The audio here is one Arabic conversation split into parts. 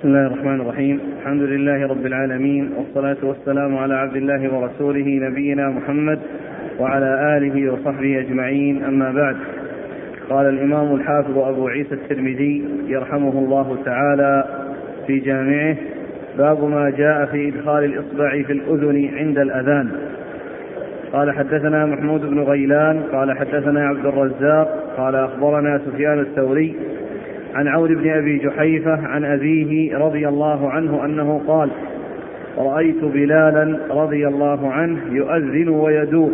بسم الله الرحمن الرحيم. الحمد لله رب العالمين والصلاة والسلام على عبد الله ورسوله نبينا محمد وعلى آله وصحبه أجمعين. أما بعد قال الإمام الحافظ أبو عيسى الترمذي يرحمه الله تعالى في جامعه باب ما جاء في إدخال الإصبع في الأذن عند الأذان. قال حدثنا محمود بن غيلان قال حدثنا عبد الرزاق قال أخبرنا سفيان الثوري عن عون بن أبي جحيفة عن أبيه رضي الله عنه أنه قال رأيت بلالا رضي الله عنه يؤذن ويدور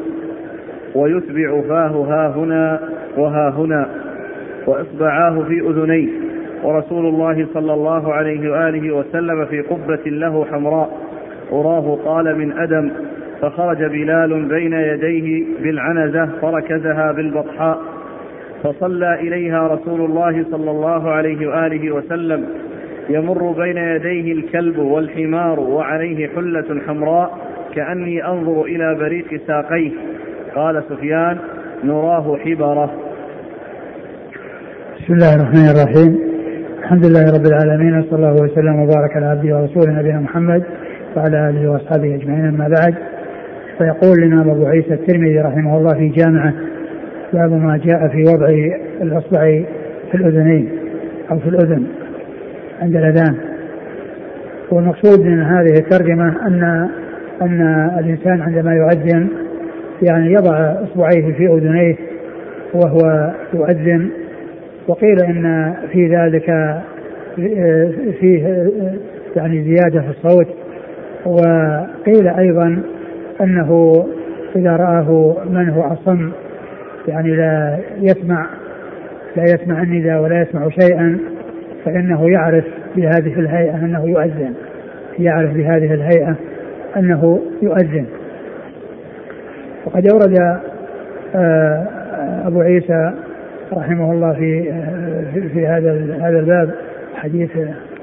ويتبع فاه ها هنا وها هنا وإصبعاه في أذنيه ورسول الله صلى الله عليه وآله وسلم في قبة له حمراء أراه قال من أدم فخرج بلال بين يديه بالعنزة فركزها بالبطحاء فصلى إليها رسول الله صلى الله عليه وآله وسلم. يمر بين يديه الكلب والحمار وعليه حلة حمراء كأني أنظر إلى بريق ساقيه. قال سفيان نراه حبرة. بسم الله الرحمن الرحيم. الحمد لله رب العالمين وصلى الله وسلم وبارك على عبده ورسوله نبينا محمد وعلى آله وأصحابه أجمعين أما بعد. فيقول الإمام أبو عيسى الترمذي رحمه الله في جامعه باب ما جاء في وضع الأصبع في الأذنين أو في الأذن عند الأذان. والمقصود من هذه الترجمة أن أن الإنسان عندما يؤذن يعني يضع أصبعيه في أذنيه وهو يؤذن وقيل إن في ذلك فيه يعني زيادة في الصوت وقيل أيضا أنه إذا رآه من هو أصم يعني لا يسمع لا يسمع النداء ولا يسمع شيئا فإنه يعرف بهذه الهيئة أنه يؤذن. يعرف بهذه الهيئة أنه يؤذن. وقد أورد أبو عيسى رحمه الله في في, في هذا هذا الباب حديث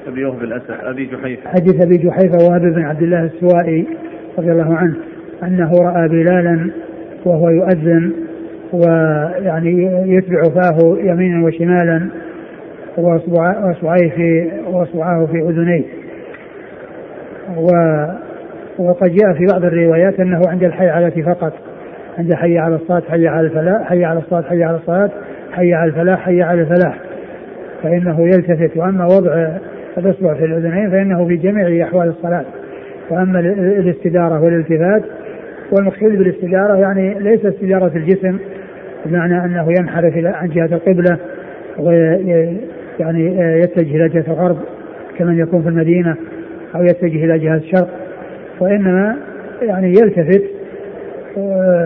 أبي وهب الأسد أبي جحيفة. حديث أبي جحيفة وهب بن عبد الله السوائي رضي الله عنه أنه رأى بلالا وهو يؤذن ويعني يتبع فاه يمينا وشمالا واصبعيه في واصبعاه في أذنيه. و وقد جاء في بعض الروايات أنه عند الحيعلة فقط. عند حي على الصلاة حي على الفلاح حي على الصلاة حي على الصلاة حي على الفلاح حي على الفلاح. فإنه يلتفت. وأما وضع الإصبع في الأذنين فإنه في جميع أحوال الصلاة. وأما الاستدارة والالتفات والمقصود بالاستدارة يعني ليس استدارة الجسم بمعنى أنه ينحرف عن جهة القبلة ويعني يتجه إلى جهة الغرب كمن يكون في المدينة أو يتجه إلى جهة الشرق. وإنما يعني يلتفت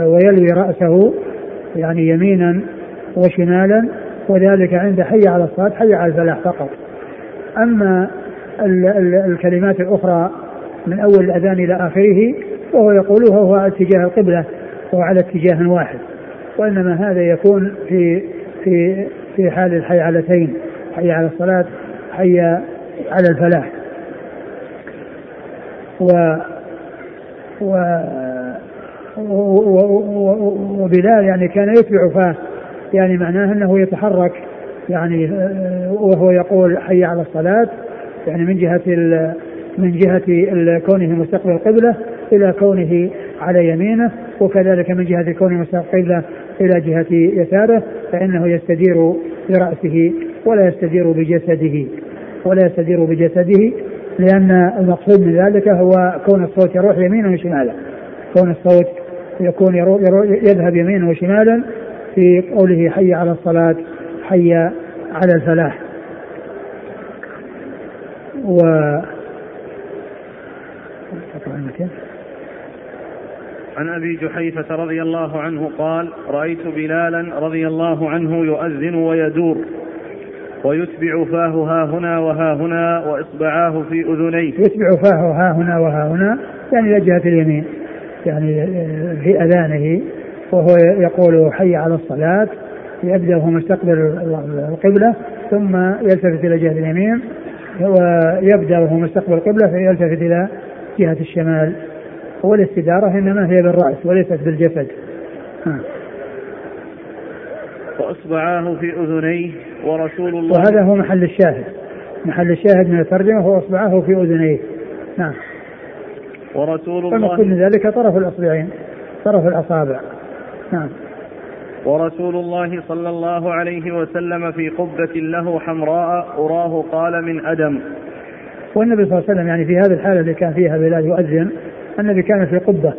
ويلوي رأسه يعني يمينا وشمالا وذلك عند حي على الصلاة حي على الفلاح فقط. ال الكلمات الأخرى من أول الأذان إلى آخره وهو يقولها وهو اتجاه القبلة وهو على اتجاه واحد. وإنما هذا يكون في في في حال الحيعلتين حي على الصلاة حي على الفلاح. و و وبلال يعني كان يتبع فاه يعني معناه أنه يتحرك يعني وهو يقول حي على الصلاة يعني من جهة من جهة كونه مستقبل القبلة إلى كونه على يمينه وكذلك من جهة كونه مستقبل القبلة إلى جهة يساره فإنه يستدير برأسه ولا يستدير بجسده ولا يستدير بجسده لأن المقصود من ذلك هو كون الصوت يروح يمينا وشمالا. كون الصوت يكون يروح يروح يذهب يمينا وشمالا في قوله حي على الصلاة حي على الفلاح. و عن أبي جحيفة رضي الله عنه قال رأيت بلالا رضي الله عنه يؤذن ويدور ويتبع فاه ها هنا وها هنا وإصبعاه في أذنيه. يتبع فاه ها هنا وها هنا يعني إلى جهة اليمين يعني في أذانه وهو يقول حي على الصلاة يبدا وهو مستقبل القبلة ثم يلتفت إلى جهة اليمين ويبدا وهو مستقبل القبلة فيلتفت إلى جهة الشمال. والاستدارة إنما هي بالرأس وليست بالجسد. ها. وأصبعاه في أذنيه ورسول الله وهذا هو محل الشاهد. محل الشاهد من الترجمة هو إصبعه في أذنيه. نعم. ورسول الله فالمقصود من ذلك طرف الإصبعين طرف الأصابع. نعم. ورسول الله صلى الله عليه وسلم في قبة له حمراء أراه قال من أدم. والنبي صلى الله عليه وسلم يعني في هذه الحالة اللي كان فيها بلال يؤذن النبي كان في قبة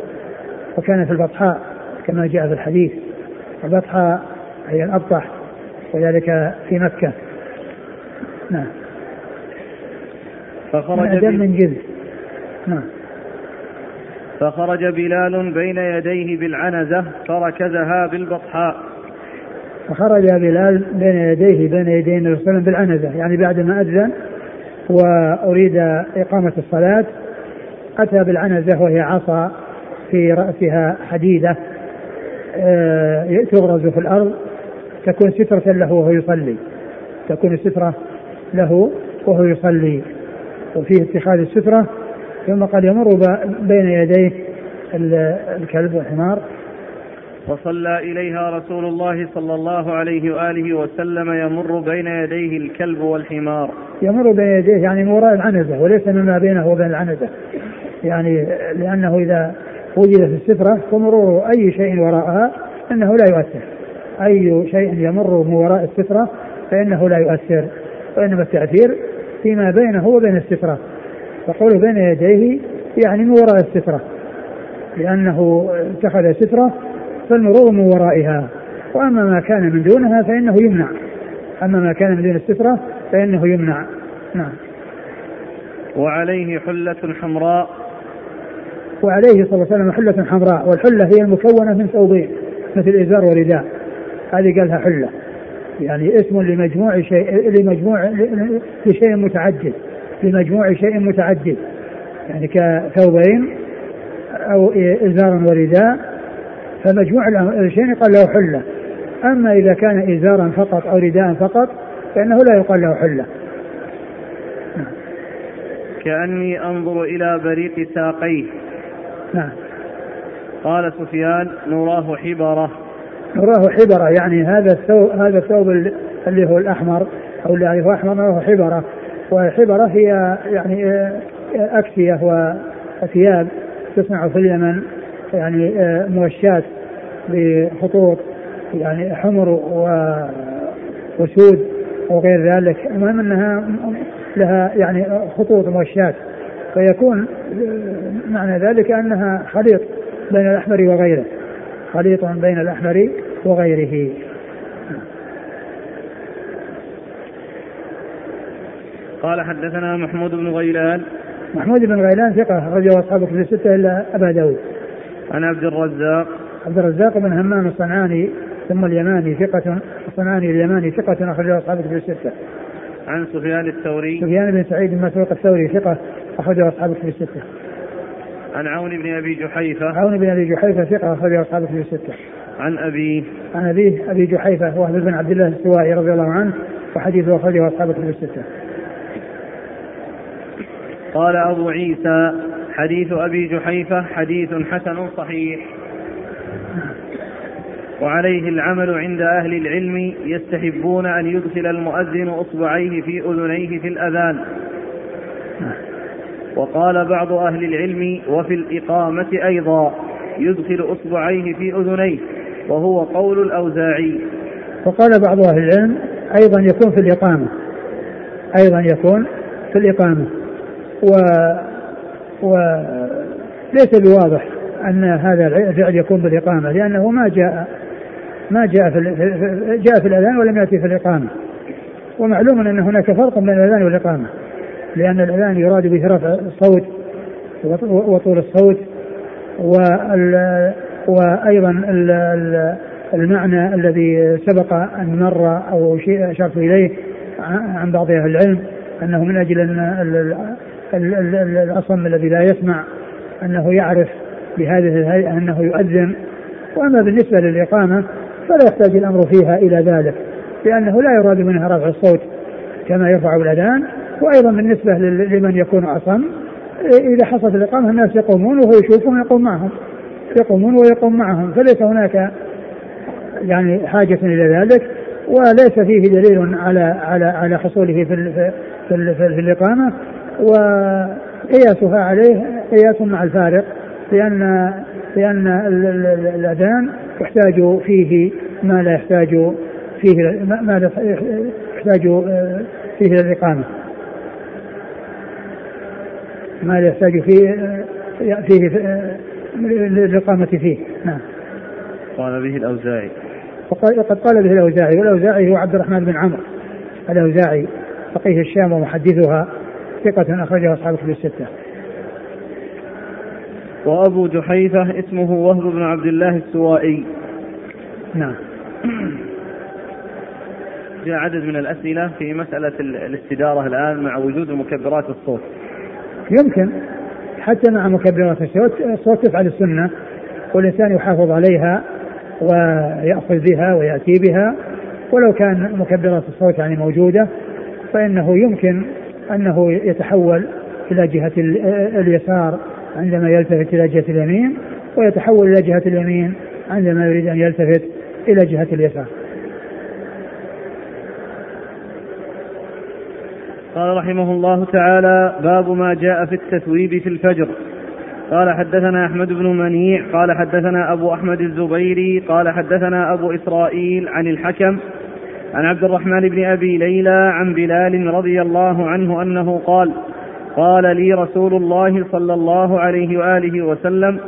وكان في البطحاء كما جاء في الحديث. البطحاء هي الأبطح وذلك في مكة. نعم. فخرج من من جلد. نعم. فخرج بلال بين يديه بالعنزة فركزها بالبطحاء فخرج بلال بين يديه بين يدي النبي صلى الله عليه وسلم بالعنزة. يعني بعد ما أذن وأريد إقامة الصلاة أتى بالعنزة وهي عصا في رأسها حديدة آه، تغرز في الأرض تكون سترة له وهو يصلي. تكون سترة له وهو يصلي. وفيه اتخاذ السترة ثم قد يمر بين يديه الكلب والحمار. وصلى إليها رسول الله صلى الله عليه وآله وسلم يمر بين يديه الكلب والحمار. يمر بين يديه يعني من وراء العنزة وليس مما بينه وبين العنزة. يعني لأنه إذا وجدت السترة فمرور أي شيء وراءها أنه لا يؤثر. أي شيء يمر من وراء السترة فإنه لا يؤثر. وإنما التأثير فيما بينه وبين السترة. فقوله بين يديه يعني من وراء السترة. لأنه اتخذ سترة فالمرور من ورائها. وأما ما كان من دونها فإنه يمنع. أما ما كان من دون السترة فإنه يمنع. نعم. وعليه حلة حمراء وعليه صلى الله عليه وسلم حلة حمراء والحلة هي المكونة من ثوبين مثل إزار ورداء. هذه قالها حلة. يعني اسم لمجموع شيء لمجموع لشيء متعدد لمجموع شيء متعدد. يعني كثوبين أو إزار ورداء فمجموع الشيء يقال له حلة. أما إذا كان إزارا فقط أو رداء فقط فإنه لا يقال له حلة. كأني أنظر إلى بريق ساقيه. نعم. قال سفيان نراه حبرة. نراه حبرة يعني هذا الثوب هذا الثوب اللي هو الأحمر أو اللي هو أحمر نراه حبرة. والحبرة هي يعني آه، أكسية وثياب تصنع في اليمن يعني آه، موشات بخطوط يعني حمر وسود وغير ذلك. المهم إنها لها يعني خطوط موشات. فيكون معنى ذلك أنها خليط بين الأحمر وغيره. خليط بين الأحمر وغيره. قال حدثنا محمود بن غيلان. محمود بن غيلان ثقة أخرجه أصحاب كتب الستة إلا أبا داود. عن عبد الرزاق. عبد الرزاق بن همام الصنعاني ثم اليماني ثقة الصنعاني اليماني ثقة أخرجه أصحاب كتب الستة. عن سفيان الثوري. سفيان بن سعيد بن مسروق الثوري ثقة أخرجه أصحاب كتب الستة عن عون بن أبي جحيفة. عون بن أبي جحيفة ثقة أخرجه أصحاب كتب الستة. عن أبيه عن أبيه أبي جحيفة وهب بن عبد الله السوائي رضي الله عنه وحديثه أخرجه أصحاب كتب الستة. قال أبو عيسى حديث أبي جحيفة حديث حسن صحيح. وعليه العمل عند أهل العلم يستحبون أن يدخل المؤذن إصبعيه في أذنيه في الأذان. وقال بعض أهل العلم وفي الإقامة أيضا يدخل إصبعيه في أذنيه وهو قول الأوزاعي. وقال بعض أهل العلم أيضا يكون في الإقامة. أيضا يكون في الإقامة. و وليس بواضح أن هذا الفعل يكون بالإقامة لأنه ما جاء ما جاء في جاء في الأذان ولم يأتي في الإقامة. ومعلوم أن هناك فرق بين الأذان والإقامة. لأن الأذان يراد به رفع الصوت وطول الصوت وأيضا المعنى الذي سبق أن مر أو شيء أشرت إليه عن بعض أهل العلم أنه من أجل أن الأصم الذي لا يسمع أنه يعرف بهذه الهيئة أنه يؤذن. وأما بالنسبة للإقامة فلا يحتاج الأمر فيها إلى ذلك لأنه لا يراد منها رفع الصوت كما يرفع الأذان وأيضا بالنسبة لمن يكون أصم إذا حصلت الإقامة الناس يقومون وهو يشوفهم يقوم معهم يقومون ويقوم معهم. فليس هناك يعني حاجة إلى ذلك وليس فيه دليل على على على حصوله في في, في الإقامة. وقياسها عليه قياس مع الفارق لأن لأن الأذان يحتاج فيه ما لا يحتاج فيه ما لا يحتاج فيه الإقامة ما لا يحتاج فيه فيه للإقامة فيه نعم قال به الأوزاعي وقد قال به الأوزاعي والأوزاعي هو عبد الرحمن بن عمرو الأوزاعي فقيه الشام ومحدثها ثقة أخرجها أصحاب كتب الستة. وأبو جحيفة اسمه وهب بن عبد الله السوائي. نعم. جاء عدد من الأسئلة في مسألة الاستدارة الآن مع وجود مكبرات الصوت. يمكن. حتى مع مكبرات الصوت الصوت تفعل السنة والإنسان يحافظ عليها ويأخذ بها ويأتي بها. ولو كان مكبرات الصوت يعني موجودة فإنه يمكن أنه يتحول إلى جهة اليسار عندما يلتفت إلى جهة اليمين ويتحول إلى جهة اليمين عندما يريد أن يلتفت إلى جهة اليسار. قال رحمه الله تعالى باب ما جاء في التثويب في الفجر. قال حدثنا أحمد بن منيع قال حدثنا أبو أحمد الزبيري قال حدثنا أبو إسرائيل عن الحكم عن عبد الرحمن بن أبي ليلى عن بلال رضي الله عنه أنه قال قال لي رسول الله صلى الله عليه وآله وسلم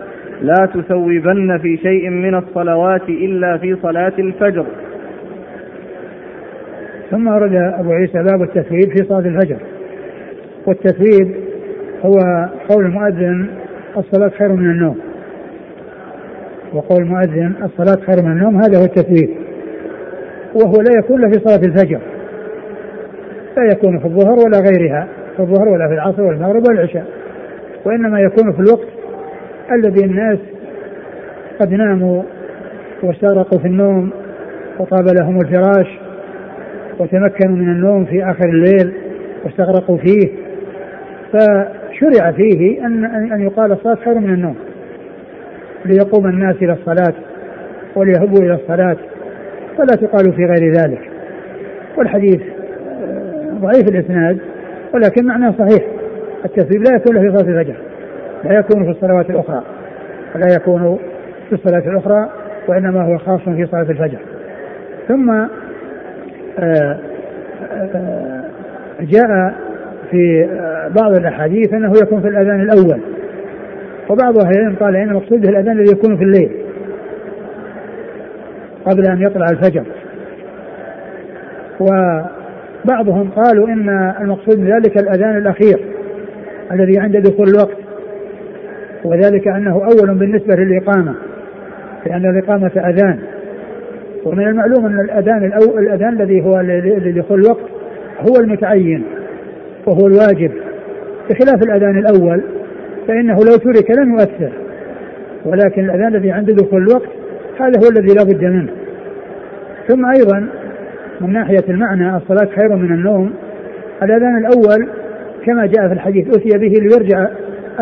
لا تثوبن في شيء من الصلوات إلا في صلاة الفجر. ثم ورد أبو عيسى باب التثويب في صلاة الفجر. والتثويب هو قول المؤذن الصلاة خير من النوم. وقول المؤذن الصلاة خير من النوم هذا هو التثويب. وهو لا يكون له في صلاة الفجر. لا يكون في الظهر ولا غيرها في الظهر ولا في العصر ولا المغرب ولا العشاء. وإنما يكون في الوقت الذي الناس قد ناموا واستغرقوا في النوم وطاب لهم الفراش وتمكنوا من النوم في آخر الليل واستغرقوا فيه فشرع فيه أن أن يقال الصلاة خير من النوم ليقوم الناس إلى الصلاة وليهبوا إلى الصلاة فلا تقال في غير ذلك. والحديث آه، ضعيف الإسناد ولكن معناه صحيح التثويب لا يكون في صلاة الفجر لا يكون في الصلوات الأخرى ولا يكون في الصلاة الأخرى وإنما هو خاص في صلاة الفجر. ثم جاء في بعض الأحاديث أنه يكون في الأذان الأول. وبعض أهل العلم قال إن المقصود به الأذان الذي يكون في الليل قبل أن يطلع الفجر. وبعضهم قالوا إن المقصود بذلك الأذان الأخير الذي عند دخول الوقت وذلك أنه أول بالنسبة للإقامة لأن الإقامة أذان. ومن المعلوم أن الأذان الأول الأذان الذي هو لدخول الوقت هو المتعين وهو الواجب. بخلاف الأذان الأول فإنه لو ترك لم يؤثر ولكن الأذان الذي عند دخول الوقت هذا هو الذي لا بد منه. ثم أيضا من ناحية المعنى الصلاة خير من النوم. الأذان الأول كما جاء في الحديث أتي به ليرجع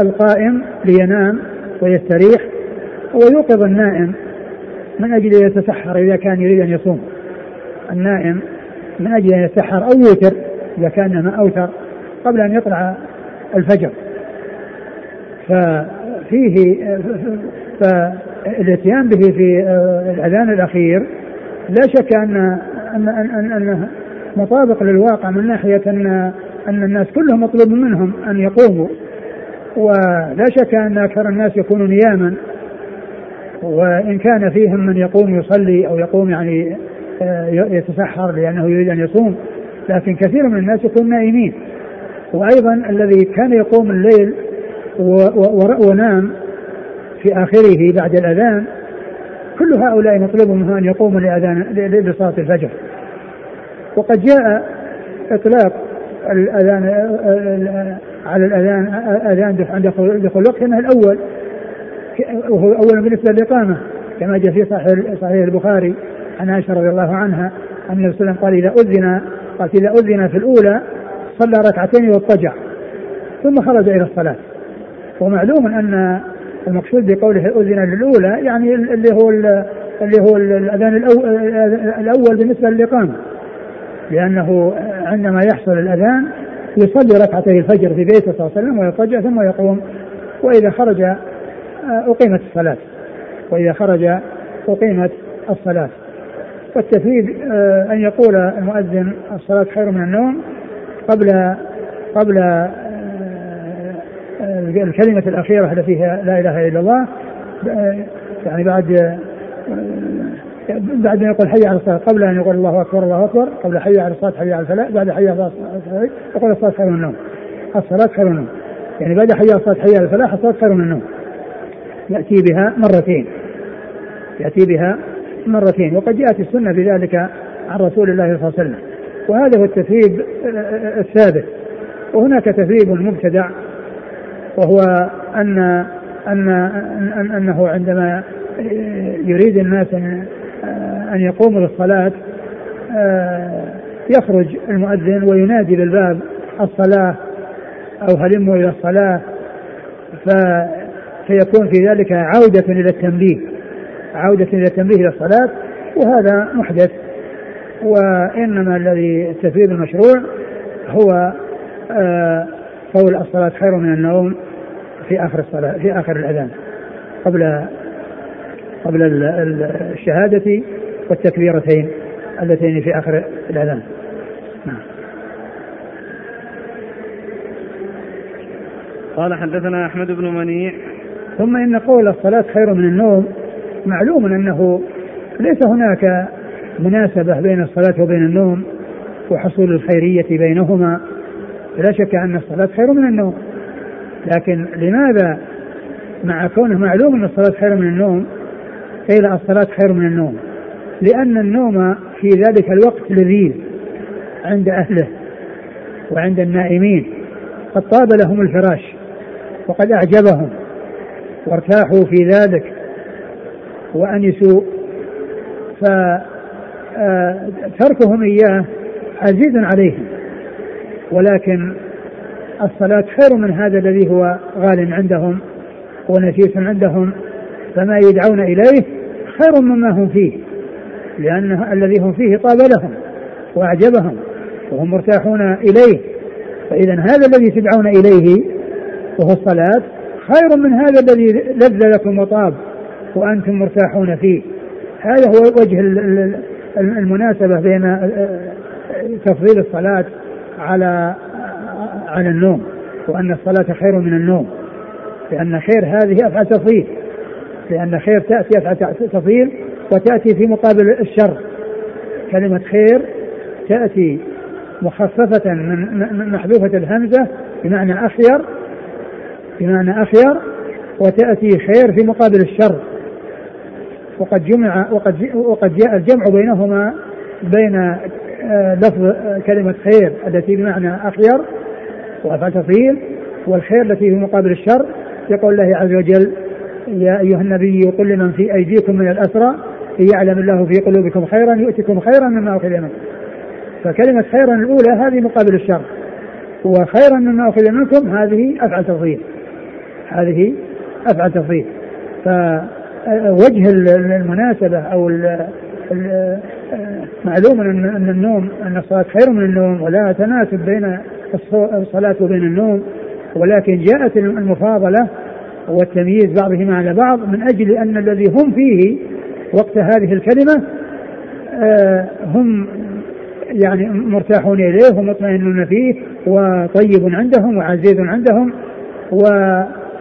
القائم لينام ويستريح ويوقظ النائم من أجل أن يتسحر إذا كان يريد أن يصوم؟ النائم من أجل أن يتسحر أو يوتر إذا كان ما أوتر قبل أن يطلع الفجر. ففيه فالاتيان به في الأذان الأخير لا شك أن أن أن انه مطابق للواقع من ناحية أن أن الناس كلهم مطلوب منهم أن يقوموا. ولا شك أن أكثر الناس يكونوا نياما وإن كان فيهم من يقوم يصلي أو يقوم يعني آه، يتسحر لأنه يريد أن يصوم لكن كثير من الناس يكون نائمين. وأيضا الذي كان يقوم الليل ونام في آخره بعد الأذان كل هؤلاء مطلوب منه أن يقوموا لأذان لصلاة الفجر. وقد جاء إطلاق الأذان على الأذان أذان عند دخول الوقت أنه الأول وهو أول بالنسبة للإقامة كما جاء في صحيح صحيح البخاري عن عائشة رضي الله عنها أن النبي صلى الله عليه وسلم قال إذا أذن قال إذا أذن في الأولى صلى ركعتين واضطجع ثم خرج إلى الصلاة. ومعلوم أن المقصود بقوله أذن للأولى يعني اللي هو اللي هو الأذان الأول بالنسبة للإقامة لأنه عندما يحصل الأذان يصلي ركعتي الفجر في بيته صلى الله عليه وسلم ويضطجع ثم يقوم وإذا خرج أقيمت الصلاة وإذا خرج أقيمت الصلاة. والتثويب آه، أن يقول المؤذن الصلاة خير من النوم قبل قبل آه، الكلمة الأخيرة التي فيها لا إله إلا الله يعني بعد بعد أن يقول حي على الصلاة قبل أن يقول الله أكبر الله أكبر قبل حي على الصلاة حي على الفلاح بعد حي على الصلاة يقول الصلاة خير من النوم. الصلاة خير من النوم. يعني بعد حي على الصلاة حي على الفلاح الصلاة خير من النوم. يأتي بها مرتين. يأتي بها مرتين. وقد جاءت السنة في ذلك عن رسول الله صلى الله عليه وسلم. وهذا هو التثريب الثابت. وهناك تثريب مبتدع وهو ان ان أنه عندما يريد الناس أن يقوموا للصلاة آه، يخرج المؤذن وينادي بالباب الصلاة. أو هلموا إلى الصلاة. فيكون في ذلك عودة إلى التنبيه عودة إلى التنبيه إلى الصلاة وهذا محدث. وإنما الذي التفويض المشروع هو آه، قول الصلاة خير من النوم في آخر الصلاة في آخر الأذان قبل قبل الشهادة والتكبيرتين اللتين في آخر الأذان. نعم. قال حدثنا أحمد بن منيع ثم إن قول الصلاة خير من النوم معلوم أنه ليس هناك مناسبة بين الصلاة وبين النوم وحصول الخيرية بينهما. لا شك أن الصلاة خير من النوم. لكن لماذا مع كونه معلوم أن الصلاة خير من النوم قيل الصلاة خير من النوم؟ لأن النوم في ذلك الوقت لذيذ عند أهله وعند النائمين. قد طاب لهم الفراش وقد أعجبهم. وارتاحوا في ذلك وأنسوا. فتركهم إياه عزيز عليهم. ولكن الصلاة خير من هذا الذي هو غال عندهم ونفيس عندهم. فما يدعون إليه خير مما هم فيه لأن الذي هم فيه طاب لهم وأعجبهم وهم مرتاحون إليه. فإذا هذا الذي تدعون إليه وهو الصلاة خير من هذا الذي لذ لكم وطاب وأنتم مرتاحون فيه. هذا هو وجه المناسبة بين تفضيل الصلاة على على النوم وأن الصلاة خير من النوم. لأن خير هذه أفعى تفضيل. لأن خير تأتي أفعى تفضيل وتأتي في مقابل الشر. كلمة خير تأتي مخففة من محذوفة الهمزة بمعنى أخير بمعنى أخير وتأتي خير في مقابل الشر. وقد جمع وقد وقد جاء الجمع بينهما بين آه، لفظ كلمة خير التي بمعنى أخير وأفعل تفضيل والخير التي في مقابل الشر. يقول الله عز وجل يا أيها النبي قل لمن في أيديكم من الأسرى يعلم الله في قلوبكم خيرا يؤتكم خيرا مما أخذ منكم. فكلمة خيرا الأولى هذه مقابل الشر وخيرا مما أخذ منكم هذه أفعل تفضيل. هذه أفعل تفضيل فوجه المناسبة أو معلوم أن النوم أن الصلاة خير من النوم ولا تناسب بين الصلاة وبين النوم ولكن جاءت المفاضلة والتمييز بعضهما على بعض من أجل أن الذي هم فيه وقت هذه الكلمة آه، هم يعني مرتاحون إليه ومطمئنون فيه وطيب عندهم وعزيز عندهم و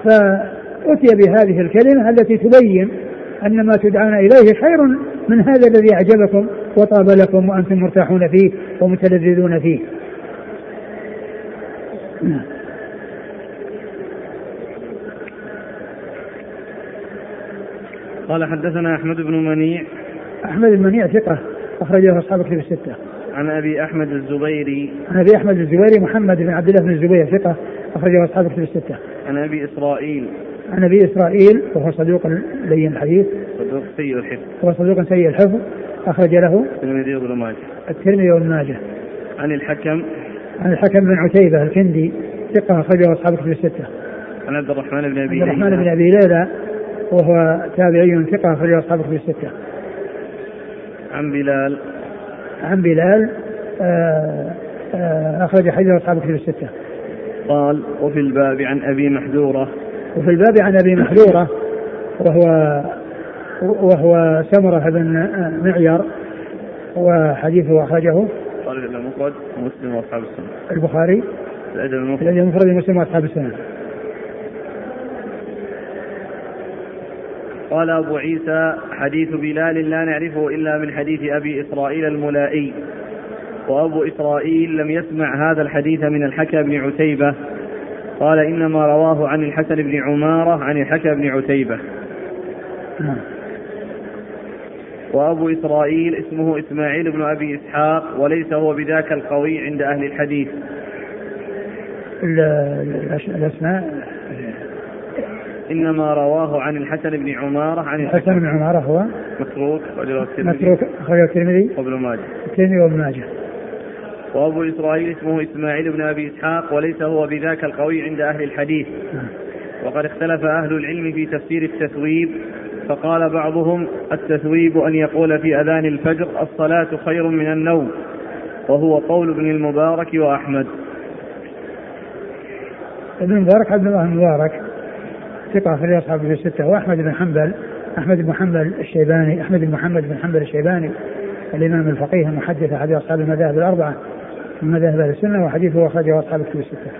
فأتي بهذه الكلمة التي تبين أن ما تدعون إليه خير من هذا الذي أعجبكم وطاب لكم وأنتم مرتاحون فيه ومتلذذون فيه. قال حدثنا أحمد بن منيع. أحمد بن منيع ثقة أخرجه أصحاب كتب الستة. عن أبي أحمد الزبيري. عن أبي أحمد الزبيري محمد بن عبد الله بن الزبير ثقة اخرجه أصحاب كتب الستة. عن أبي إسرائيل. عن أبي إسرائيل وهو صدوق لين الحديث. صدوق سيء الحفظ. هو صدوق سيء الحفظ. أخرج له الترمذي وابن ماجه. الترمذي وابن ماجه. عن الحكم. عن الحكم بن عتيبة الكندي ثقة أخرجه أصحاب كتب الستة. عن عبد الرحمن بن أبي عبد الرحمن بن أبي ليلى وهو تابعي ثقة أخرج أصحابه في الستة. عن بلال. عن بلال آه آه، أخرج حديث أصحاب الكتب الستة. قال وفي الباب عن أبي محذورة. وفي الباب عن أبي محذورة وهو وهو سمرة بن معير وحديثه أخرجه قال المفرد ومسلم وأصحاب السنة. البخاري. الأدب المفرد. الأدب المفرد مسلم وأصحاب السنة. قال أبو عيسى حديث بلال لا نعرفه إلا من حديث أبي إسرائيل الملائي. وأبو إسرائيل لم يسمع هذا الحديث من الحكى بن عتيبة. قال إنما رواه عن الحسن بن عمارة عن الحكى بن عتيبة. وأبو إسرائيل اسمه إسماعيل بن أبي إسحاق وليس هو بذاك القوي عند أهل الحديث. الأسماء إنما رواه عن الحسن بن عمارة عن الحسن بن عمارة هو متروك متروك أخرجه الترمذي. وابن ماجه. الترمذي وابن ماجه. وأبو إسرائيل اسمه إسماعيل بن أبي إسحاق وليس هو بذاك القوي عند أهل الحديث. وقد اختلف أهل العلم في تفسير التثويب فقال بعضهم التثويب أن يقول في أذان الفجر الصلاة خير من النوم وهو قول ابن المبارك وأحمد ابن المبارك عبد الله المبارك ثقة في أصحاب في الستة وأحمد بن حنبل أحمد بن حنبل الشيباني أحمد بن محمد بن حنبل الشيباني الإمام الفقيه المحدث أحد أصحاب المذاهب الأربعة من مذاهب أهل السنة وحديثه أخرجه أصحاب الكتب الستة.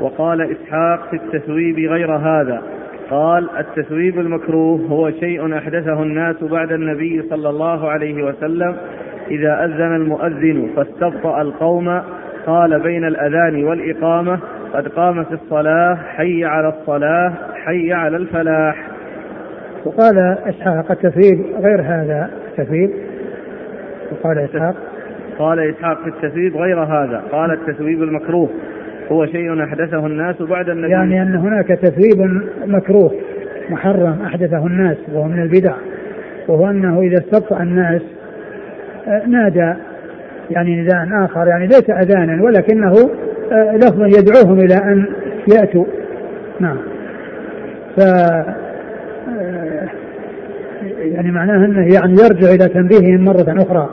وقال إسحاق في التثويب غير هذا. قال التثويب المكروه هو شيء أحدثه الناس بعد النبي صلى الله عليه وسلم إذا أذن المؤذن فاستبطأ القوم قال بين الأذان والإقامة قد قامت الصلاة حي على الصلاة حي على الفلاح. وقال إسحاق التثويب غير هذا التثويب. وقال إسحاق قال إسحاق في التثويب غير هذا. قال التثويب المكروه. هو شيء أحدثه الناس بعد النبي. يعني أن هناك تثويب مكروه محرم أحدثه الناس وهو من البدع. وهو أنه إذا استبطأ الناس آه، نادى يعني نداء آخر يعني ليس أذانا ولكنه آه، لفظ يدعوهم إلى أن يأتوا. نعم. ف آه، يعني معناه أنه يعني يرجع إلى تنبيههم مرة أخرى.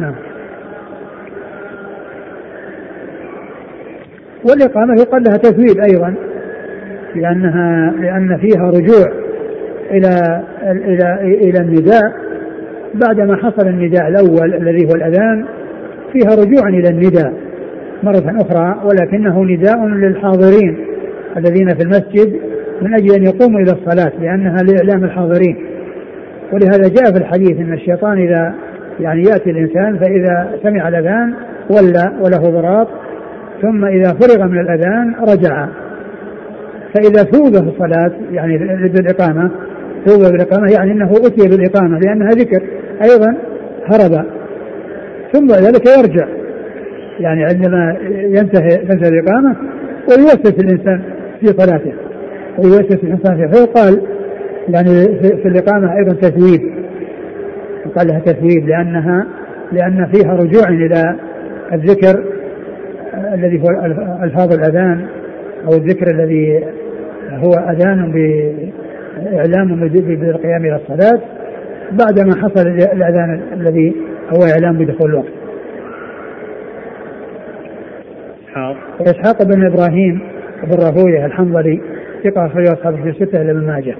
نعم. والإقامة يقال لها تثويب أيضا لأنها لأن فيها رجوع إلى إلى إلى النداء. بعدما حصل النداء الأول الذي هو الأذان فيها رجوع إلى النداء مرة أخرى ولكنه نداء للحاضرين الذين في المسجد من أجل أن يقوموا إلى الصلاة لأنها لإعلام الحاضرين. ولهذا جاء في الحديث أن الشيطان إذا يعني يأتي الإنسان فإذا سمع الأذان ولى وله ضراط ثم إذا فرغ من الأذان رجع. فإذا ثوب في الصلاة يعني بالإقامة ثوب بالإقامة يعني أنه أتي بالإقامة لأنها ذكر أيضا هرب. ثم ذلك يرجع. يعني عندما ينتهي تنتهي الإقامة ويوسوس الإنسان في صلاته ويوسوس الإنسان فيه فيقال يعني في الإقامة أيضا تثويب يقال لها تثويب لأنها لأن فيها رجوع إلى الذكر الذي هو ألفاظ الأذان أو الذكر الذي هو أذان بإعلام بالقيام إلى الصلاة بعدما حصل الأذان الذي هو إعلام بدخول الوقت. إسحاق بن إبراهيم بن راهويه الحنظلي ثقة أخرجه أصحاب في إلى ابن ماجه.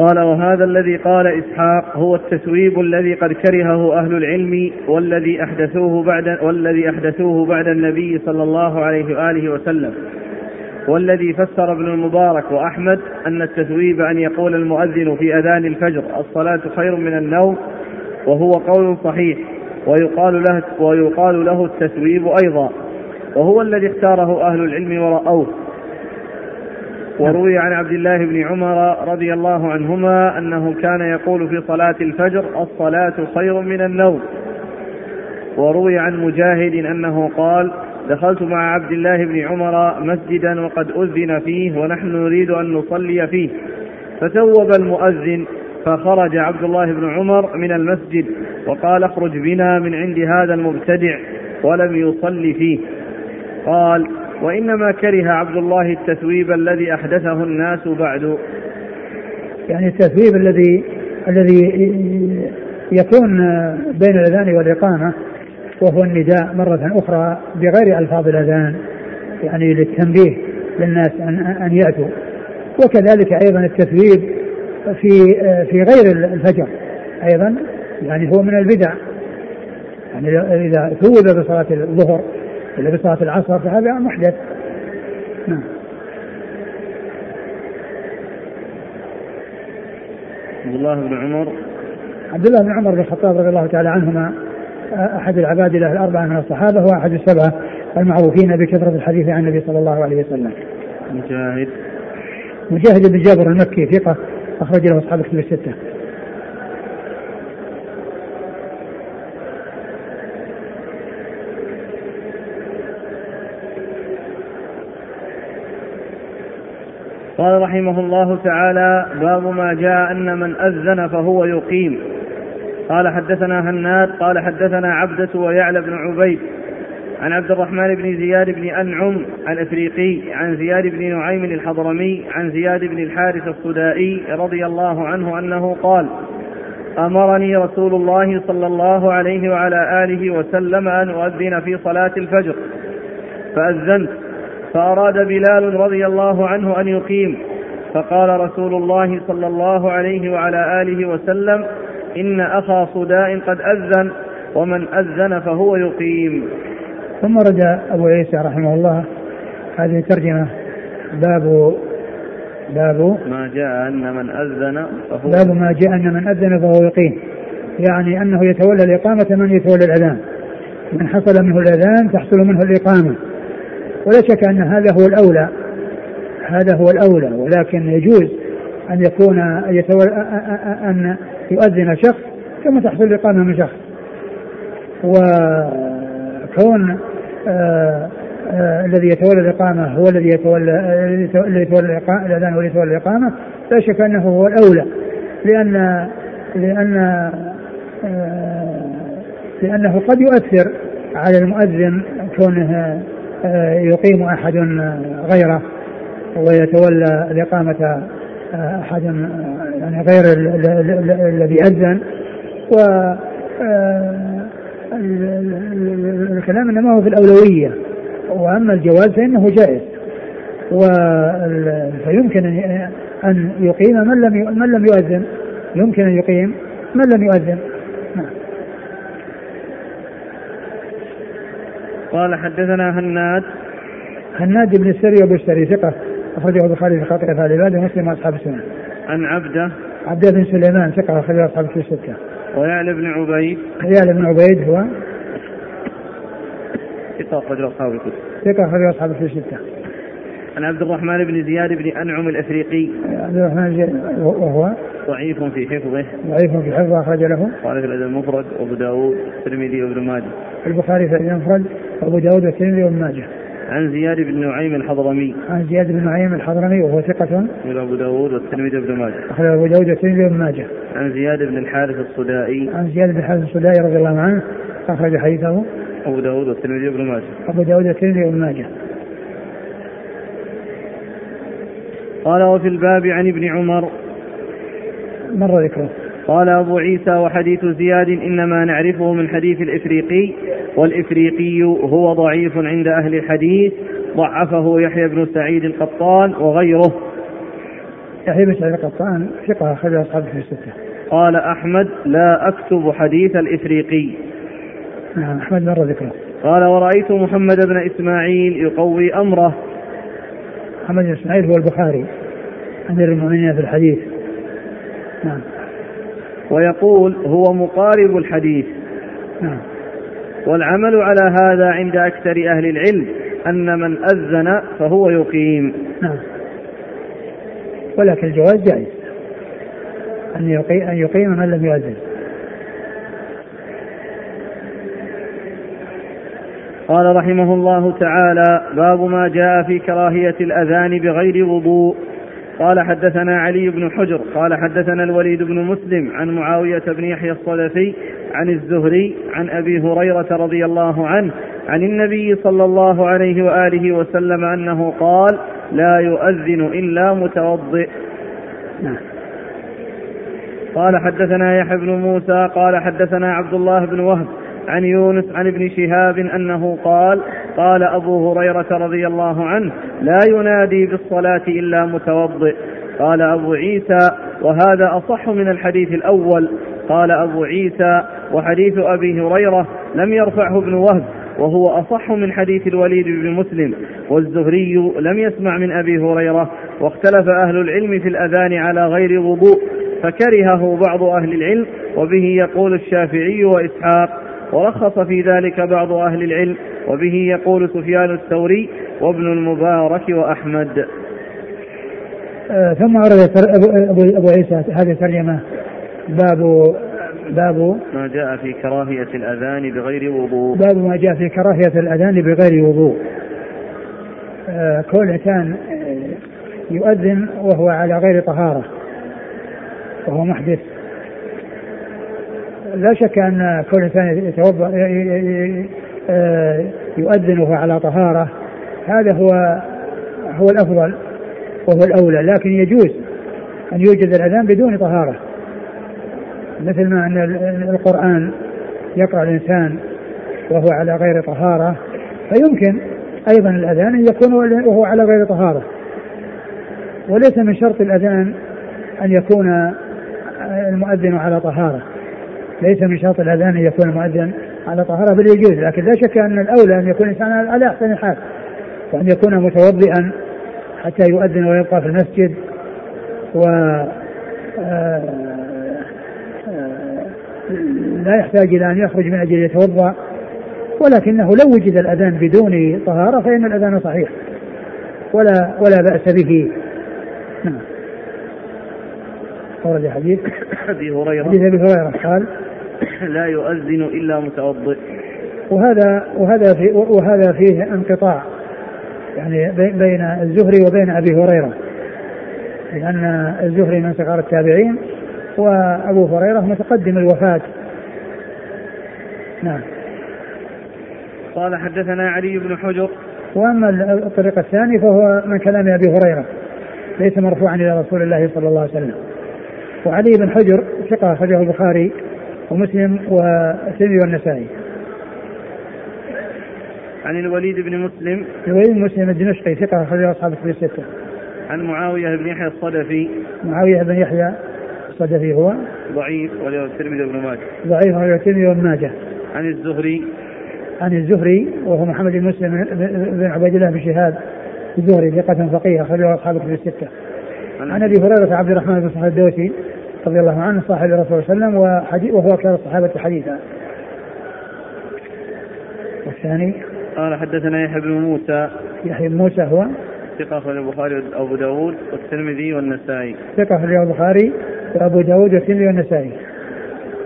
قال وهذا الذي قال إسحاق هو التثويب الذي قد كرهه أهل العلم والذي أحدثوه بعد والذي أحدثوه بعد النبي صلى الله عليه وآله وسلم والذي فسر ابن المبارك وأحمد أن التثويب أن يقول المؤذن في أذان الفجر الصلاة خير من النوم وهو قول صحيح ويقال له ويقال له التثويب أيضا وهو الذي اختاره أهل العلم ورأوه. وروي عن عبد الله بن عمر رضي الله عنهما أنه كان يقول في صلاة الفجر الصلاة خير من النوم. وروي عن مجاهد أنه قال دخلت مع عبد الله بن عمر مسجدا وقد أذن فيه ونحن نريد أن نصلي فيه. فتوب المؤذن فخرج عبد الله بن عمر من المسجد وقال اخرج بنا من عند هذا المبتدع ولم يصلي فيه. قال وإنما كره عبد الله التثويب الذي أحدثه الناس بعد. يعني التثويب الذي الذي يكون بين الأذان والإقامة وهو النداء مرة أخرى بغير ألفاظ الأذان يعني للتنبيه للناس أن أن يأتوا. وكذلك أيضا التثويب في في غير الفجر أيضا يعني هو من البدع. يعني إذا ثوب بصلاة الظهر ولا بصلاة العصر فهذا محدث نعم عبد الله بن عمر عبد الله بن عمر بن الخطاب رضي الله تعالى عنهما أحد العباد له الأربعة من الصحابة وأحد السبعة المعروفين بكثرة الحديث عن النبي صلى الله عليه وسلم. مجاهد مجاهد بن جابر المكي ثقة أخرج له أصحاب الكتب الستة. قال رحمه الله تعالى باب ما جاء أن من أذن فهو يقيم. قال حدثنا هناد قال حدثنا عبدة ويعلى بن عبيد عن عبد الرحمن بن زياد بن أنعم الإفريقي عن زياد بن نعيم الحضرمي عن زياد بن الحارث الصدائي رضي الله عنه أنه قال أمرني رسول الله صلى الله عليه وعلى آله وسلم أن أؤذن في صلاة الفجر فأذنت. فأراد بلال رضي الله عنه أن يقيم فقال رسول الله صلى الله عليه وعلى آله وسلم إن أخا صداء قد أذن ومن أذن فهو يقيم. ثم رد أبو عيسى رحمه الله. هذه الترجمة باب باب ما جاء أن من أذن فهو باب ما جاء أن من أذن فهو يقيم. يعني أنه يتولى الإقامة من يتولى الأذان. من حصل منه الأذان تحصل منه الإقامة. ولا شك أن هذا هو الأولى. هذا هو الأولى. ولكن يجوز أن يكون أن يؤذن شخص ثم تحصل الإقامة من شخص. وكون آه، آه، الذي يتولى الإقامة هو الذي يتولى الذي يتولى الأذان هو يتولى الإقامة لا شك أنه هو الأولى. لأن لأن آه، لأنه قد يؤثر على المؤذن كونه يقيم أحد غيره ويتولى الإقامة أحد يعني غير الذي أذن. و الكلام إنما هو في الأولوية. وأما الجواز فإنه جائز. و فيمكن ان يقيم من لم من لم يؤذن. يمكن أن يقيم من لم يؤذن نعم قال حدثنا هناد هناد بن السري وابو السري ثقة أخرجه البخاري في خاطر أفعال العباد ومسلم وأصحاب السنة. عن عبده عبده بن سليمان ثقة أخرجه أصحاب الكتب الستة. ويعلى بن عبيد يعلى بن عبيد هو ثقة أخرجه أصحاب الكتب. ثقة أخرجه أصحاب الكتب الستة. عن عبد الرحمن بن زياد بن أنعم الأفريقي. عبد الرحمن وهو ضعيف في حفظه ضعيف في حفظه أخرج له قال في الأدب المفرد وأبو داود والترمذي وابن ماجه البخاري في المفرد وأبو داود والترمذي وابن ماجه. عن زياد بن نعيم الحضرمي. عن زياد بن نعيم الحضرمي وهو ثقة. من أبو داود والترمذي وابن ماجه. أخرج أبو داود والترمذي وابن ماجه. عن زياد بن الحارث الصدائي. عن زياد بن الحارث الصدائي رضي الله عنه أخرج حديثه. أبو داود والترمذي وابن ماجه. أبو داود والترمذي وابن ماجه. قال وفي الباب عن ابن عمر. مر ذكره. قال أبو عيسى وحديث زياد إنما نعرفه من حديث الإفريقي والإفريقي هو ضعيف عند أهل الحديث ضعفه يحيى بن سعيد القطان وغيره. يحيى بن سعيد القطان ثقة أخرج أصحابه في الستة. قال أحمد لا أكتب حديث الإفريقي. نعم أحمد مر ذكره. قال ورأيت محمد بن إسماعيل يقوي أمره. محمد بن إسماعيل هو البخاري أمير المؤمنين في الحديث. نعم. ويقول هو مقارب الحديث. نعم. والعمل على هذا عند أكثر أهل العلم أن من أذن فهو يقيم. نعم. ولكن الجواز جائز. أن يقيم, أن يقيم من لم يؤذن. قال رحمه الله تعالى باب ما جاء في كراهية الأذان بغير وضوء. قال حدثنا علي بن حجر قال حدثنا الوليد بن مسلم عن معاوية بن يحيى الصدفي عن الزهري عن أبي هريرة رضي الله عنه عن النبي صلى الله عليه وآله وسلم أنه قال لا يؤذن إلا متوضئ. قال حدثنا يحيى بن موسى قال حدثنا عبد الله بن وهب عن يونس عن ابن شهاب أنه قال قال أبو هريرة رضي الله عنه لا ينادي بالصلاة إلا متوضئ. قال أبو عيسى وهذا أصح من الحديث الأول. قال أبو عيسى وحديث أبي هريرة لم يرفعه ابن وهب وهو أصح من حديث الوليد بن مسلم. والزهري لم يسمع من أبي هريرة واختلف أهل العلم في الأذان على غير وضوء فكرهه بعض أهل العلم وبه يقول الشافعي وإسحاق. ورخص في ذلك بعض أهل العلم وبه يقول سفيان الثوري وابن المبارك وأحمد. آه ثم ورد أبو, أبو عيسى هذه الترجمة باب باب ما جاء في كراهية الأذان بغير وضوء. باب ما جاء في كراهية الأذان بغير وضوء. آه كل كان يؤذن وهو على غير طهارة وهو محدث. لا شك أن كل إنسان يتوضأ آه، يؤذن على طهارة هذا هو هو الأفضل وهو الأولى لكن يجوز أن يوجد الأذان بدون طهارة. مثل ما أن القرآن يقرأ الإنسان وهو على غير طهارة فيمكن أيضا الأذان أن يكون وهو على غير طهارة. وليس من شرط الأذان أن يكون المؤذن على طهارة. ليس من شرط الأذان أن يكون المؤذن على طهارة بل يجوز. لكن لا شك أن الأولى أن يكون الإنسان على أحسن الحال وأن يكون متوضئا حتى يؤذن ويبقى في المسجد. و آه، لا يحتاج إلى أن يخرج من أجل يتوضأ. ولكنه لو وجد الأذان بدون طهارة فإن الأذان صحيح. ولا ولا بأس به. نعم. ورد حديث أبي هريرة. حديث أبي هريرة. قال لا يؤذن إلا متوضئ. وهذا وهذا في وهذا فيه انقطاع يعني بين الزهري وبين أبي هريرة. لأن الزهري من صغار التابعين وأبو هريرة متقدم الوفاة. نعم. قال حدثنا علي بن حجر. وأما الطريق الثاني فهو من كلام أبي هريرة ليس مرفوعا إلى رسول الله صلى الله عليه وسلم. وعلي بن حجر ثقة أخرجه البخاري. ومسلم والترمذي والنسائي. عن الوليد بن مسلم. الوليد بن مسلم الدمشقي ثقة أخرجه أصحاب الكتب الستة. عن معاوية بن يحيى الصدفي. معاوية بن يحيى الصدفي هو؟ ضعيف وله الترمذي وابن ماجه. ضعيف وله الترمذي وابن ماجه. عن الزهري. عن الزهري وهو محمد بن مسلم بن عبيد الله بن شهاب الزهري ثقة فقيه أخرجه أصحاب الكتب الستة. عن أبي هريرة عبد الرحمن بن صخر الدوسي رضي الله عنه صاحب الرسول صلى الله عليه وسلم وهو أكثر الصحابة حديثا. والثاني؟ قال حدثنا يحيى بن موسى. يحيى بن موسى هو؟ ثقة أخرج البخاري وأبو داود والترمذي والنسائي. ثقة أخرج البخاري وأبو داود والترمذي والنسائي.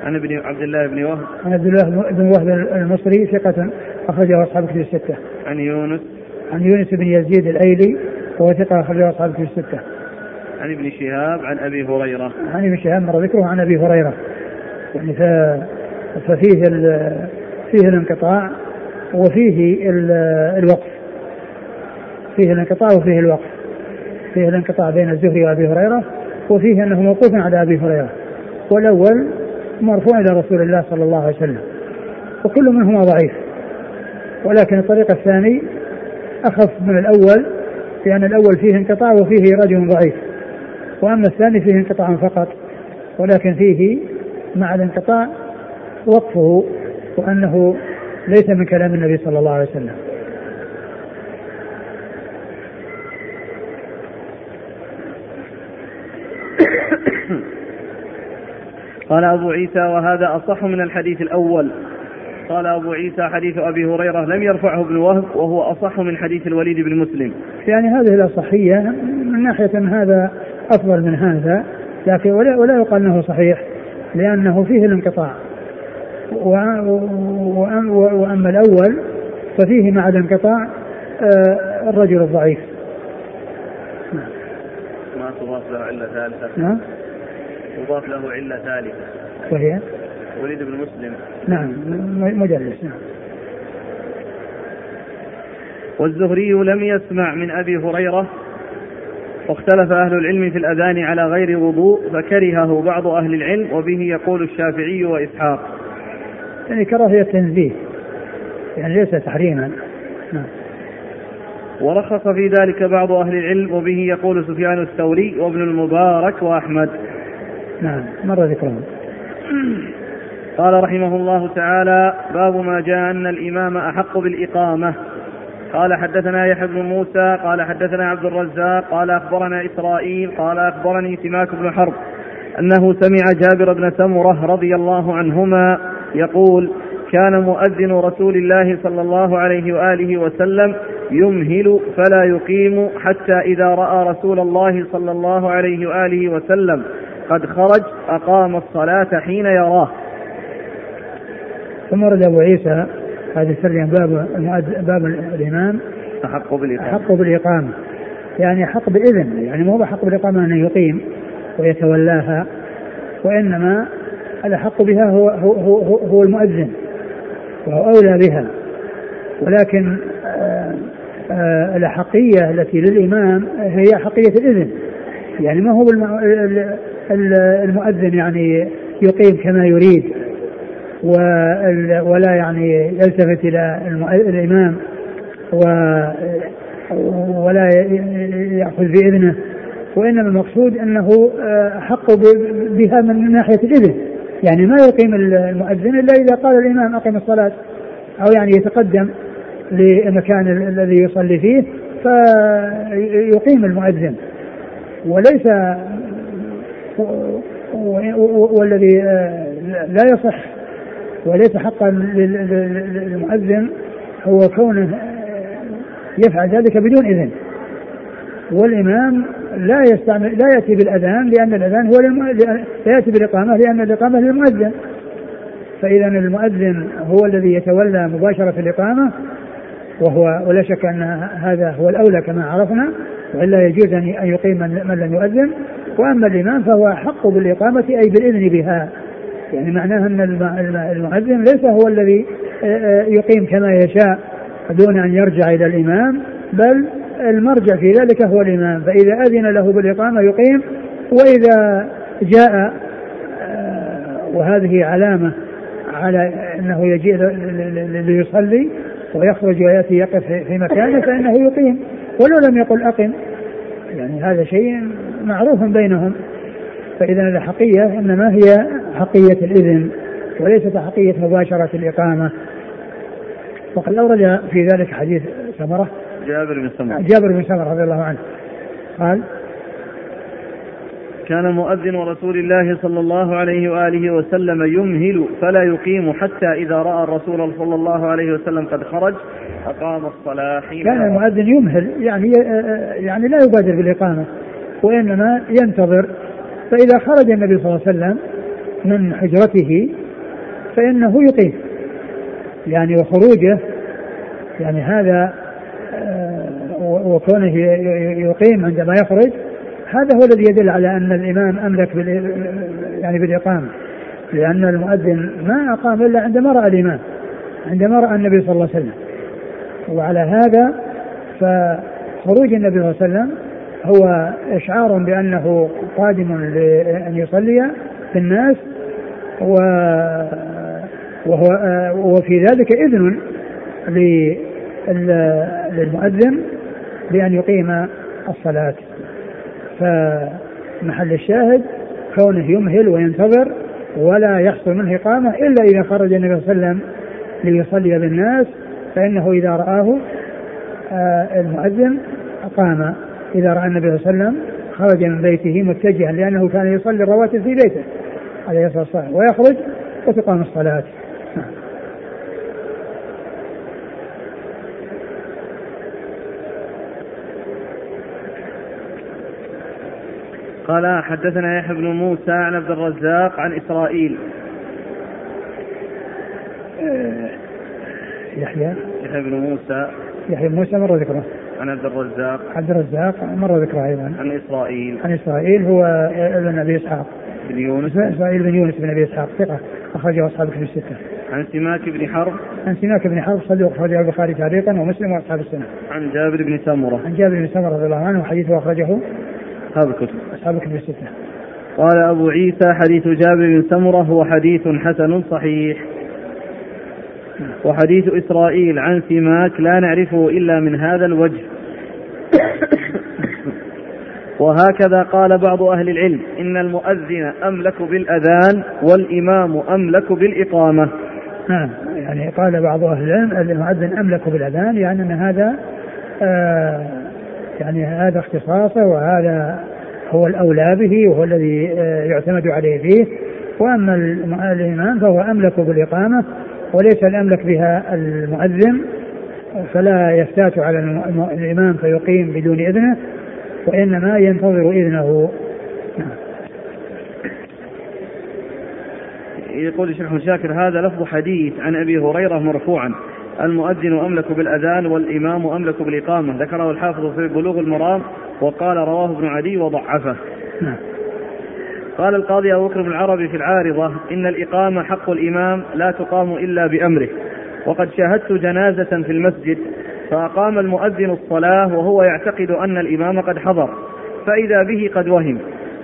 عن ابن عبد الله بن وهب. عن عبد الله بن وهب المصري ثقة أخرجه أصحاب الكتب الستة. عن يونس. عن يونس بن يزيد الأيلي وهو ثقة أخرجه أصحاب الكتب الستة. عن ابن شهاب عن أبي هريرة. عن ابن شهاب مر ذكره عن أبي هريرة. يعني ف... ففيه ال... فيه الانقطاع وفيه الوقف. فيه الانقطاع وفيه الوقف. فيه الانقطاع بين الزهري وأبي هريرة وفيه أنه موقوف على أبي هريرة. والأول مرفوع إلى رسول الله صلى الله عليه وسلم. وكل منهما ضعيف. ولكن الطريق الثاني أخف من الأول لأن الأول فيه انقطاع وفيه رجل ضعيف. وأما الثاني فيه انقطاع فقط ولكن فيه مع الانقطاع وقفه وأنه ليس من كلام النبي صلى الله عليه وسلم. قال أبو عيسى وهذا أصح من الحديث الأول. قال أبو عيسى حديث أبي هريرة لم يرفعه ابن وهب وهو أصح من حديث الوليد بن مسلم. يعني هذه الأصحية من ناحية هذا أفضل من هذا لكن ولا, ولا يقال أنه صحيح لأنه فيه الانقطاع. وأما الأول ففيه مع الانقطاع آه، الرجل الضعيف. ما تضاف له علة ثالثة. نعم. يضاف له علة ثالثة. وهي؟ وليد بن مسلم. نعم مجلس نعم. والزهري لم يسمع من أبي هريرة واختلف أهل العلم في الأذان على غير وضوء فكرهه بعض أهل العلم وبه يقول الشافعي وإسحاق. يعني كراهية تنزيه. يعني ليس تحريما. نعم. ورخص في ذلك بعض أهل العلم وبه يقول سفيان الثوري وابن المبارك وأحمد. نعم. مر ذكرهم. قال رحمه الله تعالى باب ما جاء أن الإمام أحق بالإقامة. قال حدثنا يحيى بن موسى قال حدثنا عبد الرزاق قال أخبرنا إسرائيل قال أخبرني سماك بن حرب أنه سمع جابر بن سمرة رضي الله عنهما يقول كان مؤذن رسول الله صلى الله عليه وآله وسلم يمهل فلا يقيم حتى إذا رأى رسول الله صلى الله عليه وآله وسلم قد خرج أقام الصلاة حين يراه. ثم ورد أبو عيسى هذه الترجمة باب باب الإمام. أحق بالإقامة. أحق بالإقامة. يعني أحق بإذن يعني مو أحق بالإقامة أن يقيم ويتولاها وإنما الأحق بها هو هو هو, هو المؤذن وهو أولى بها. ولكن آه، آه، الأحقية التي للإمام هي أحقية الإذن. يعني ما هو المؤذن يعني يقيم كما يريد. ولا يعني يلتفت إلى الإمام ولا يأخذ بإذنه وإنما المقصود أنه آه، حق بها من ناحية الإذن. يعني ما يقيم المؤذن إلا إذا قال الإمام أقم الصلاة أو يعني يتقدم للمكان الذي يصلي فيه فيقيم المؤذن. وليس والذي آه، لا يصح وليس حقا للمؤذن هو كونه يفعل ذلك بدون إذن. والإمام لا يستعمل لا يأتي بالأذان لأن الأذان هو للم... لا يأتي بالإقامة لأن الإقامة للمؤذن. فإذا المؤذن هو الذي يتولى مباشرة الإقامة وهو ولا شك أن هذا هو الأولى كما عرفنا وإلا يجوز أن يقيم من لم يؤذن. وأما الإمام فهو أحق بالإقامة أي بالإذن بها. يعني معناه أن المؤذن ليس هو الذي آه، آه، يقيم كما يشاء دون أن يرجع إلى الإمام بل المرجع في ذلك هو الإمام. فإذا أذن له بالإقامة يقيم وإذا جاء آه، وهذه علامة على أنه يجيء ليصلي ويخرج ويأتي يقف في مكانه فإنه يقيم. ولو لم يقل أقم يعني هذا شيء معروف بينهم. فإذا الحقية إنما هي حقية الإذن وليست حقية مباشرة الإقامة. وقد أورد في ذلك حديث سمرة جابر بن سمرة جابر بن سمرة رضي الله عنه. قال كان مؤذن رسول الله صلى الله عليه وآله وسلم يمهل فلا يقيم حتى إذا رأى الرسول صلى الله عليه وسلم قد خرج أقام الصلاة حين كان المؤذن يمهل يعني يعني لا يبادر بالإقامة وإنما ينتظر فإذا خرج النبي صلى الله عليه وسلم من حجرته فإنه يقيم يعني وخروجه يعني هذا آه، وكونه يقيم عندما يخرج هذا هو الذي يدل على أن الإمام أملك يعني بالإقامة. لأن المؤذن ما أقام إلا عندما رأى الإمام عندما رأى النبي صلى الله عليه وسلم. وعلى هذا فخروج النبي صلى الله عليه وسلم هو إشعار بأنه قادم لأن يصلي في الناس و وهو وفي ذلك إذن للمؤذن بأن يقيم الصلاة. فمحل الشاهد كونه يمهل وينتظر ولا يحصل منه إقامة إلا إذا خرج النبي صلى الله عليه وسلم ليصلي بالناس فإنه إذا رآه آه، المؤذن أقام إذا رأى النبي صلى الله عليه وسلم خرج من بيته متجها لأنه كان يصلي الرواتب في بيته عليه الصلاة والسلام ويخرج وتقام الصلاة. قال حدثنا يحيى بن موسى عن عبد الرزاق عن إسرائيل. يحيى؟ يحيى بن موسى. يحيى بن موسى مر ذكره عن عبد الرزاق. عبد الرزاق مر ذكره أيضا. عن إسرائيل. عن إسرائيل هو ابن أبي إسحاق. بن يونس. إسرائيل بن يونس بن أبي إسحاق. ثقة. أخرجه أصحاب الكتب الستة. عن سماك بن حرب. عن سماك بن حرب صدوق أخرجه البخاري تعليقا ومسلم وأصحاب السنة. عن جابر بن سمرة. عن جابر بن سمرة رضي الله عنه وحديثه أخرجه أصحاب الكتب. أصحاب الكتب الستة. قال أبو عيسى حديث جابر بن سمرة هو حديث حسن صحيح. وحديث إسرائيل عن سماك لا نعرفه إلا من هذا الوجه. وهكذا قال بعض أهل العلم إن المؤذن أملك بالأذان والإمام أملك بالإقامة. نعم يعني قال بعض أهل العلم المؤذن أملك بالأذان يعني أن هذا آه يعني هذا اختصاصه وهذا هو الأولى به وهو الذي آه يعتمد عليه فيه. وأما الإمام فهو أملك بالإقامة وليس الأملك بها المؤذن فلا يفتات على الإمام فيقيم بدون إذنه. وإنما ينتظر إذنه. يقول الشيخ شاكر هذا لفظ حديث عن أبي هريرة مرفوعا المؤذن أملك بالأذان والإمام أملك بالإقامة ذكره الحافظ في بلوغ المرام وقال رواه ابن عدي وضعفه نعم. قال القاضي أبو بكر بن العربي في العارضة إن الإقامة حق الإمام لا تقام إلا بأمره وقد شاهدت جنازة في المسجد فأقام المؤذن الصلاة وهو يعتقد أن الإمام قد حضر فإذا به قد وهم.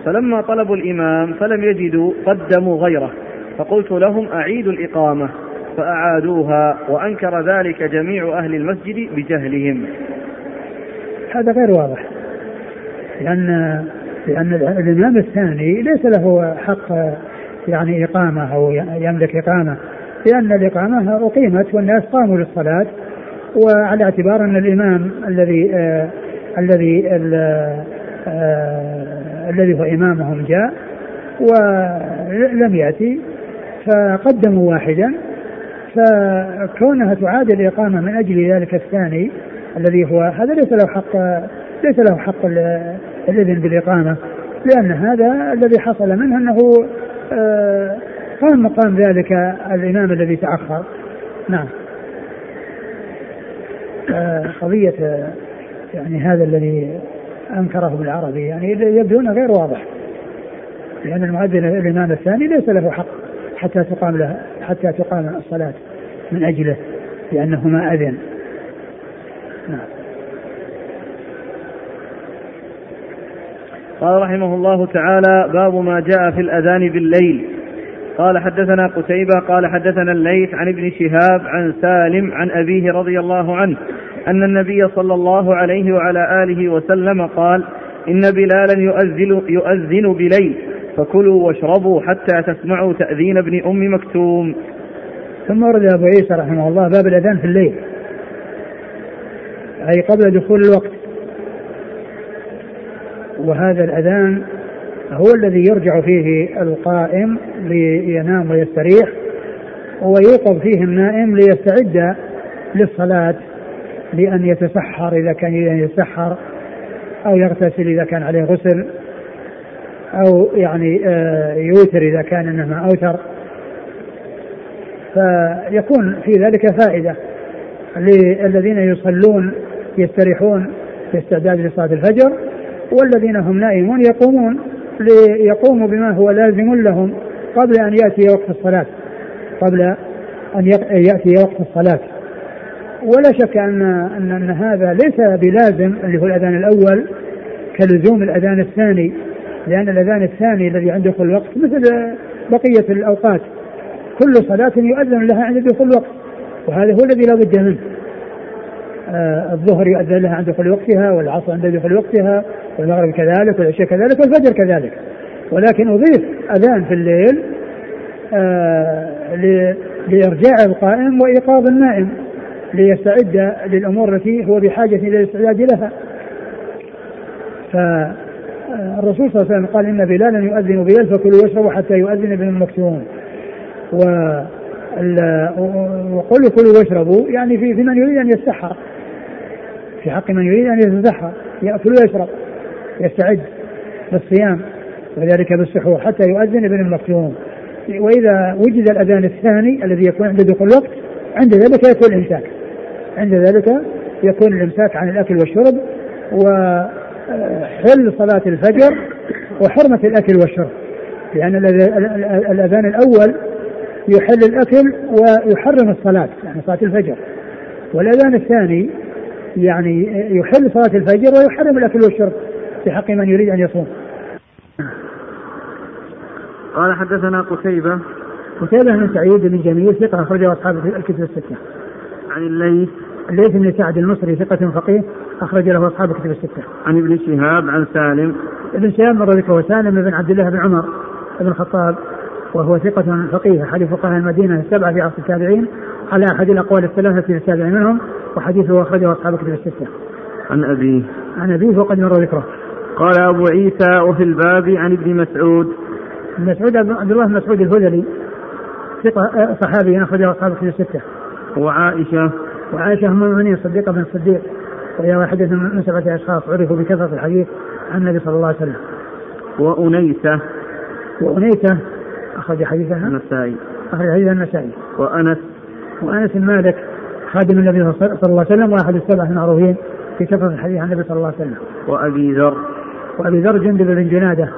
فلما طلبوا الإمام فلم يجدوا قدموا غيره. فقلت لهم أعيدوا الإقامة. فأعادوها وأنكر ذلك جميع أهل المسجد بجهلهم. هذا غير واضح. لأن لأن الإمام الثاني ليس له حق يعني إقامة أو يملك إقامة. لأن الإقامة أقيمت والناس قاموا للصلاة. وعلى اعتبار أن الإمام الذي آه الذي آه الذي هو إمامهم جاء ولم يأتي فقدموا واحدا فكونها تعاد الإقامة من أجل ذلك الثاني الذي هو هذا ليس له حق ليس له حق الإذن بالإقامة لأن هذا الذي حصل منه أنه آه قام مقام ذلك الإمام الذي تأخر. نعم. قضية يعني هذا الذي أنكره بالعربي يعني يبدو أنه غير واضح. لأن المؤذن الإمام الثاني ليس له حق حتى تقام له حتى تقام الصلاة من أجله لأنه ما أذن. نعم. قال رحمه الله تعالى باب ما جاء في الأذان بالليل. قال حدثنا قتيبة قال حدثنا الليث عن ابن شهاب عن سالم عن أبيه رضي الله عنه أن النبي صلى الله عليه وعلى آله وسلم قال إن بلالا يؤذن, يؤذن بليل فكلوا واشربوا حتى تسمعوا تأذين ابن أم مكتوم. ثم ورد أبو عيسى رحمه الله باب الأذان في الليل أي قبل دخول الوقت. وهذا الأذان هو الذي يرجع فيه القائم لينام ويستريح ويوقظ فيه النائم ليستعد للصلاة لأن يتسحر إذا كان يتسحر أو يغتسل إذا كان عليه غسل أو يعني آه، يوتر إذا كان إنه ما أوتر. فيكون في ذلك فائدة للذين يصلون يستريحون في استعداد لصلاة الفجر والذين هم نائمون يقومون. ليقوموا بما هو لازم لهم قبل أن يأتي وقت الصلاة. قبل أن يأتي وقت الصلاة. ولا شك أن أن, أن هذا ليس بلازم اللي هو الأذان الأول كلزوم الأذان الثاني. لأن الأذان الثاني الذي عند دخول الوقت مثل بقية الأوقات. كل صلاة يؤذن لها عند دخول الوقت وهذا هو الذي لا بد منه. آه الظهر يؤذن لها عند دخول وقتها والعصر عند دخول وقتها والمغرب كذلك والعشاء كذلك والفجر كذلك. ولكن أضيف أذان في الليل آه لإرجاع القائم وإيقاظ النائم ليستعد للأمور التي هو بحاجة إلى الاستعداد لها. فالرسول صلى الله عليه وسلم قال إن بلالا يؤذن بليل فكلوا واشربوا حتى يؤذن ابن المكتوم و وقل كلوا واشربوا يعني في في من يريد أن يتسحر في حق من يريد أن يتسحر يأكل ويشرب. يستعد للصيام وذلك بالسحور حتى يؤذن ابن المكتوم. وإذا وجد الأذان الثاني الذي يكون عند دخول الوقت عند ذلك يكون الإمساك. عند ذلك يكون الإمساك عن الأكل والشرب وحل صلاة الفجر وحرمة الأكل والشرب. لأن الأذان الأول يحل الأكل ويحرم الصلاة يعني صلاة الفجر. والأذان الثاني يعني يحل صلاة الفجر ويحرم الأكل والشرب. في حق من يريد أن يصوم قال حدثنا قتيبة قتيبة بن سعيد بن جميل ثقة أخرجه أصحاب الكتب الستة. عن الليث الليث بن سعد المصري ثقة فقيه أخرج له أصحاب الكتب الستة. عن ابن شهاب عن سالم ابن شهاب مر ذكره سالم بن عبد الله بن عمر بن الخطاب وهو ثقة فقيه أحد فقهاء المدينة السبعة في عصر التابعين على أحد الأقوال الثلاثة في التابع منهم وحديثه أخرجه أصحاب الكتب الستة. عن أبيه عن أبيه وقد مر ذكره. قال أبو عيسى وفي الباب عن ابن مسعود مسعود عبد الله بن مسعود الهذلي ثقة صحابي أخرجه أصحاب الكتب الستة. وعائشة وعائشة أم المؤمنين صديقة بن الصديق وهي واحدة من سبعة أشخاص عرفوا بكثرة الحديث عن النبي صلى الله عليه وسلم. وأنيسة وأنيسة أخرج حديثها النسائي أخرج حديثها النسائي. وأنس وأنس مالك خادم النبي صلى الله عليه وسلم وأحد السبعة المعروفين في كثرة الحديث عن النبي صلى الله عليه وسلم. وأبي ذر وأبي ذر جندب بن جنادة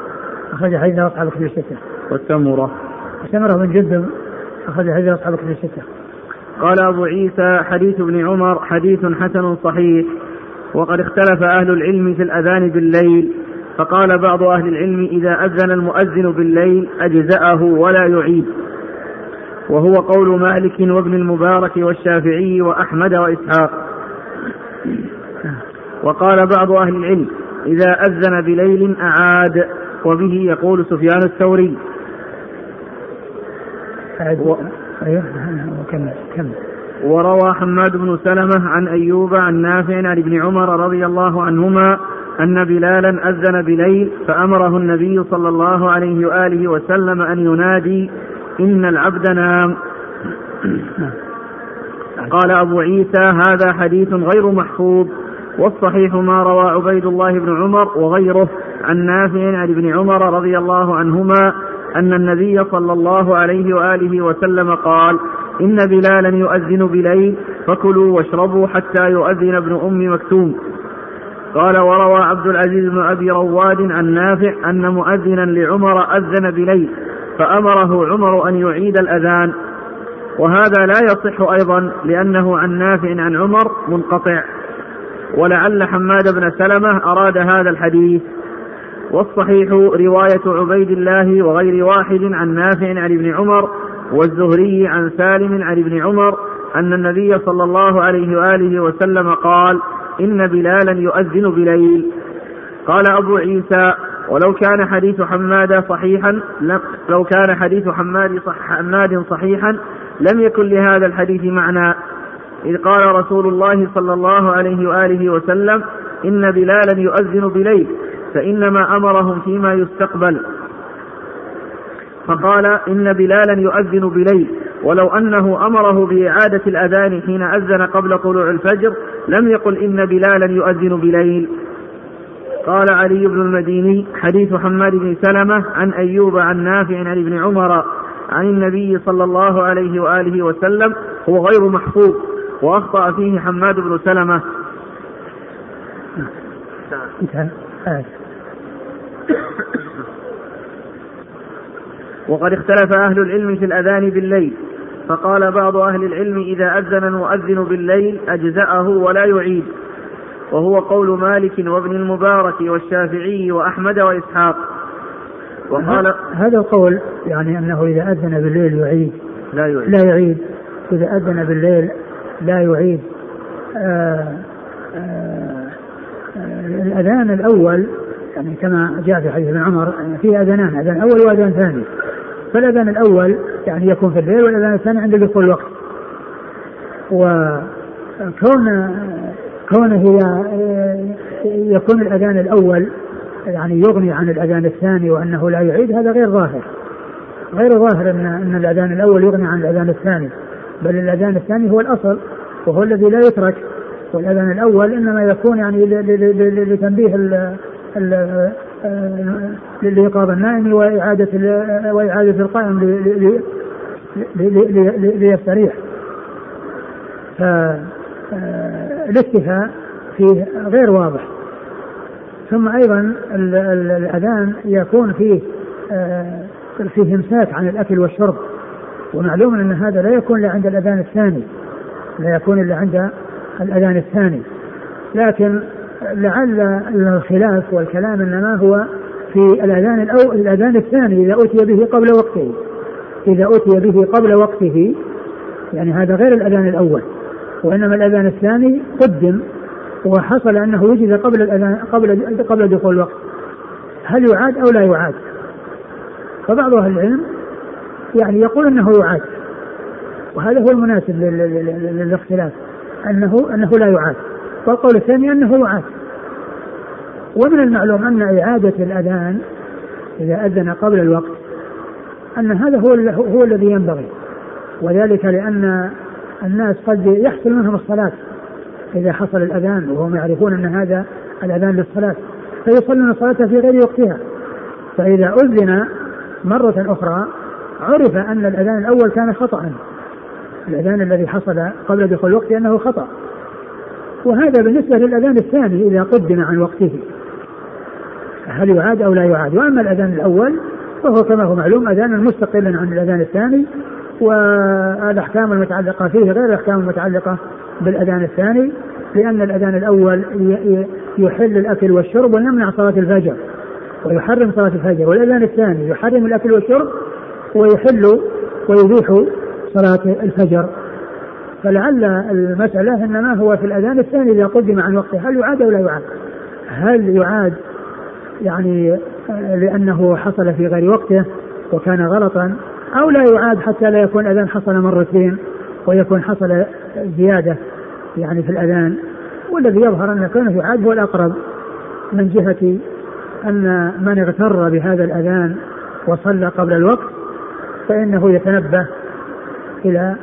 أخرج حديثه أصحاب الكتب الستة. والتمرة وسمرة بن جندب أخرج حديثه أصحاب الكتب الستة. قال أبو عيسى حديث ابن عمر حديث حسن صحيح وقد اختلف أهل العلم في الأذان بالليل فقال بعض أهل العلم إذا أذن المؤذن بالليل أجزأه ولا يعيد وهو قول مالك وابن المبارك والشافعي وأحمد وإسحاق وقال بعض أهل العلم إذا أذن بليل أعاد وبه يقول سفيان الثوري. و... أيوه كمل كمل. وروى حماد بن سلمة عن أيوب عن نافع عن ابن عمر رضي الله عنهما أن بلالا أذن بليل فأمره النبي صلى الله عليه وآله وسلم أن ينادي إن العبد نام. قال أبو عيسى هذا حديث غير محفوظ. والصحيح ما روى عبيد الله بن عمر وغيره عن نافع عن ابن عمر رضي الله عنهما أن النبي صلى الله عليه وآله وسلم قال إن بلالا يؤذن بليل فكلوا واشربوا حتى يؤذن ابن أم مكتوم. قال وروى عبد العزيز بن أبي رواد عن نافع أن مؤذنا لعمر أذن بليل فأمره عمر أن يعيد الأذان. وهذا لا يصح أيضا لأنه عن نافع عن عمر منقطع. ولعل حماد بن سلمة أراد هذا الحديث. والصحيح رواية عبيد الله وغير واحد عن نافع عن ابن عمر والزهري عن سالم عن ابن عمر أن النبي صلى الله عليه وآله وسلم قال إن بلالا يؤذن بليل. قال أبو عيسى ولو كان حديث حماد صحيحا لو كان حديث حماد صح حماد صحيحا لم يكن لهذا الحديث معنى. إذ قال رسول الله صلى الله عليه وآله وسلم إن بلالا يؤذن بليل فإنما أمرهم فيما يستقبل. فقال إن بلالا يؤذن بليل ولو أنه أمره بإعادة الأذان حين أذن قبل طلوع الفجر لم يقل إن بلالا يؤذن بليل. قال علي بن المديني حديث حماد بن سلمة عن أيوب عن نافع عن ابن عمر عن النبي صلى الله عليه وآله وسلم هو غير محفوظ. وأخطأ فيه حماد بن سلمة. انتهى. وقد اختلف أهل العلم في الأذان بالليل فقال بعض أهل العلم إذا أذن المؤذن بالليل أجزأه ولا يعيد. وهو قول مالك وابن المبارك والشافعي وأحمد وإسحاق. وقال هذا القول يعني أنه إذا أذن بالليل يعيد. لا يعيد. لا يعيد. إذا أذن بالليل لا يعيد. آآ آآ الأذان الأول يعني كما جاء في حديث ابن عمر في أذانان أذان أول وأذان ثاني. فالأذان الأول يعني يكون في الليل والأذان الثاني عند دخول الوقت. وكون كونه يكون الأذان الأول يعني يغني عن الأذان الثاني وأنه لا يعيد هذا غير ظاهر. غير ظاهر أن أن الأذان الأول يغني عن الأذان الثاني. بل الأذان الثاني هو الأصل وهو الذي لا يترك والأذان الأول إنما يكون يعني لتنبيه لإيقاظ النائم وإعادة وإعادة القائم ليستريح فالاكتفاء فيه غير واضح ثم أيضا الأذان يكون فيه فيه إمساك عن الأكل والشرب ومعلوم أن هذا لا يكون إلا عند الأذان الثاني. لا يكون إلا عند الأذان الثاني. لكن لعل الخلاف والكلام إنما هو في الأذان الأول الأذان الثاني إذا أتي به قبل وقته. إذا أتي به قبل وقته يعني هذا غير الأذان الأول. وإنما الأذان الثاني قدم وحصل أنه وجد قبل الأذان قبل قبل دخول الوقت. هل يعاد أو لا يعاد؟ فبعض أهل العلم يعني يقول إنه يعاد. وهذا هو المناسب للاختلاف انه أنه لا يعاد. والقول الثاني أنه يعاد. ومن المعلوم أن إعادة الأذان إذا أذن قبل الوقت أن هذا هو هو الذي ينبغي. وذلك لأن الناس قد يحصل منهم الصلاة إذا حصل الأذان وهم يعرفون أن هذا الأذان للصلاة فيصلون الصلاة في غير وقتها. فإذا أذن مرة أخرى عرف أن الأذان الأول كان خطأ. الأذان الذي حصل قبل دخول الوقت أنه خطأ. وهذا بالنسبة للأذان الثاني إذا قدم عن وقته. هل يعاد أو لا يعاد؟ وأما الأذان الأول فهو كما هو معلوم أذان مستقل عن الأذان الثاني والأحكام المتعلقة فيه غير الأحكام المتعلقة بالأذان الثاني لأن الأذان الأول يحل الأكل والشرب ويمنع صلاة الفجر ويحرم صلاة الفجر. والأذان الثاني يحرم الأكل والشرب ويحل ويبيح صلاة الفجر. فلعل المسألة إنما هو في الأذان الثاني إذا قدم عن وقته. هل يعاد أو لا يعاد؟ هل يعاد يعني لأنه حصل في غير وقته وكان غلطا أو لا يعاد حتى لا يكون الأذان حصل مرتين ويكون حصل زيادة يعني في الأذان؟ والذي يظهر أن كونه يعاد هو الأقرب من جهة أن من اغتر بهذا الأذان وصلى قبل الوقت فإنه يتنبه إلى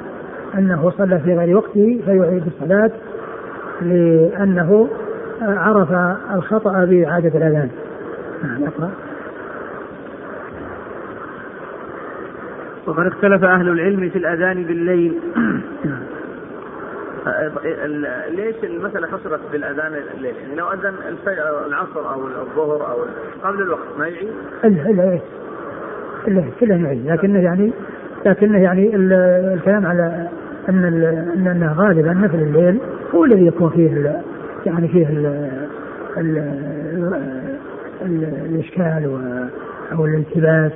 أنه صلى في غير وقته فيعيد الصلاة لأنه عرف الخطأ بإعادة الأذان نعم أقرأ وقد اختلف أهل العلم في الأذان بالليل ليش المسألة حصرت بالأذان الليل؟ يعني لو أذن العصر أو الظهر أو قبل الوقت ما يعيد؟ إلا كله يعيد لكنه يعني لكنه يعني الكلام على أن ان غالبا نفل الليل هو الذي يكون فيه يعني فيه ال ال ال الإشكال أو الالتباس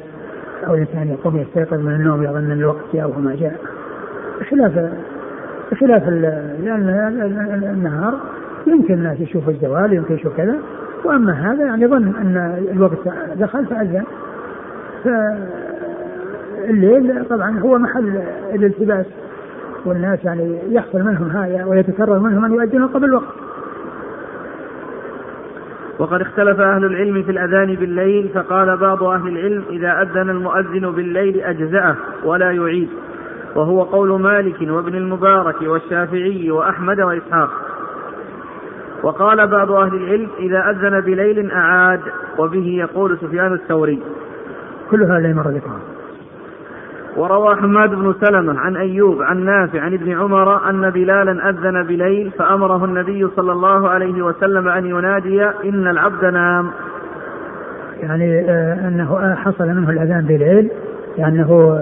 أو الانسان يقوم يستيقظ من النوم يظن الوقت جاء وما جاء. بخلاف بخلاف لأن النهار يمكن الناس يشوفوا الزوال يمكن يشوف كذا. وأما هذا يعني ظن أن الوقت دخل فأذن. الليل طبعا هو محل الالتباس والناس يعني يحصل منهم هذا ويتكرر منهم أن يؤذنوا قبل الوقت. وقد اختلف أهل العلم في الأذان بالليل فقال بعض أهل العلم إذا أذن المؤذن بالليل أجزأه ولا يعيد. وهو قول مالك وابن المبارك والشافعي وأحمد وإسحاق. وقال بعض أهل العلم إذا أذن بليل أعاد. وبه يقول سفيان الثوري. كل هذا مر ذكره وروى حماد بن سلمة عن أيوب عن نافع عن ابن عمر أن بلالا أذن بليل فأمره النبي صلى الله عليه وسلم أن ينادي إن العبد نام. يعني آه أنه حصل منه الأذان بليل لأنه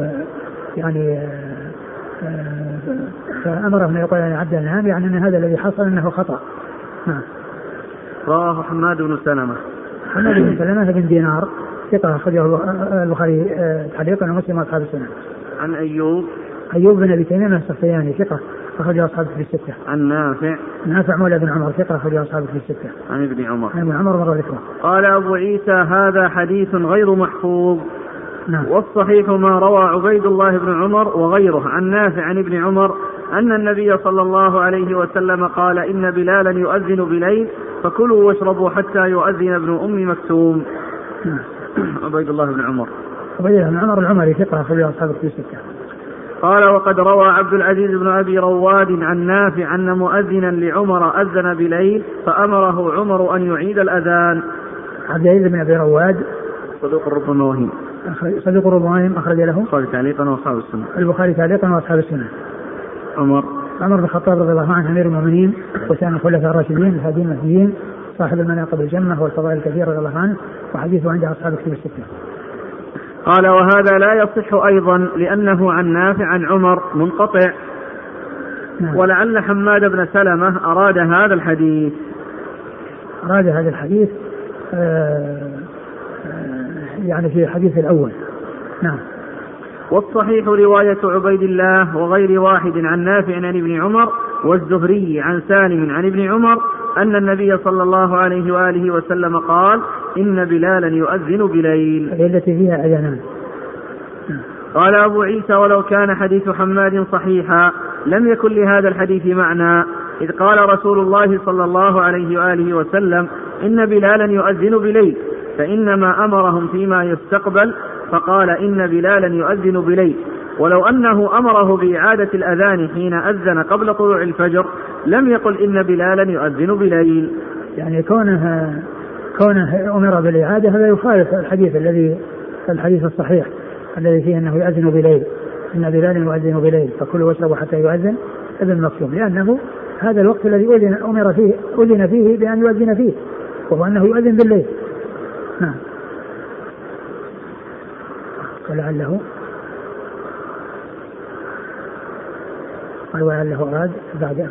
يعني آه فأمره أن يقول أن العبد نام يعني أن هذا الذي حصل أنه خطأ. نعم. رواه حماد بن سلمة. حماد بن سلمة بن دينار. ثقة أخرجه البخاري آه، تعليقا ومسلم أصحاب السنة. عن أيوب أيوب بن أبي تيمية السختياني ثقة أخرجه أصحابه في الستة. عن نافع نافع مولى بن عمر ثقة أخرجه أصحابه في الستة. عن ابن عمر. عن ابن عمر مر ذكره. قال أبو عيسى هذا حديث غير محفوظ. نعم. والصحيح ما روى عبيد الله بن عمر وغيره عن نافع عن ابن عمر أن النبي صلى الله عليه وسلم قال إن بلالا يؤذن بليل فكلوا واشربوا حتى يؤذن ابن أم مكتوم. نعم. عبيد الله بن عمر عبيد الله بن عمر العمري ثقة أخرجه أصحاب في الستة. قال وقد روى عبد العزيز بن أبي رواد عن نافع أن مؤذنا لعمر أذن بليل فأمره عمر أن يعيد الأذان. عبد العزيز بن أبي رواد صدوق ربما وهم. صدوق ربما أخرج له. البخاري تعليقا وأصحاب السنة. البخاري تعليقا وأصحاب السنة. عمر عمر بن الخطاب رضي الله عنه أمير المؤمنين وكان الخلفاء الراشدين الهاديين المهديين صاحب المناقب الجنة والفضائل الكثيرة رضي الله عنه وحديثه عند أصحاب كتب الستة. قال وهذا لا يصح أيضا لأنه عن نافع عن عمر منقطع نعم. ولعل حماد بن سلمة أراد هذا الحديث أراد هذا الحديث آه، آه، يعني في الحديث الأول نعم والصحيح رواية عبيد الله وغير واحد عن نافع عن ابن عمر والزهري عن سالم عن ابن عمر أن النبي صلى الله عليه وآله وسلم قال إن بلالا يؤذن بليل. التي فيها أذانان قال أبو عيسى ولو كان حديث حماد صحيحا لم يكن لهذا الحديث معنى. إذ قال رسول الله صلى الله عليه وآله وسلم إن بلالا يؤذن بليل فإنما أمرهم فيما يستقبل فقال إن بلالا يؤذن بليل. ولو أنه أمره بإعادة الأذان حين أذن قبل طلوع الفجر لم يقل إن بلالا يؤذن بليل. يعني كونه كونه أمر بالإعادة هذا يخالف الحديث الذي الحديث الصحيح الذي فيه أنه يؤذن بليل. إن بلالا يؤذن بليل. فكلوا واشربوا حتى يؤذن ابن مكتوم لأنه هذا الوقت الذي أذن أمر فيه أذن فيه بأن يؤذن فيه وهو أنه يؤذن بالليل. نعم. ولعله ولعله أراد بعد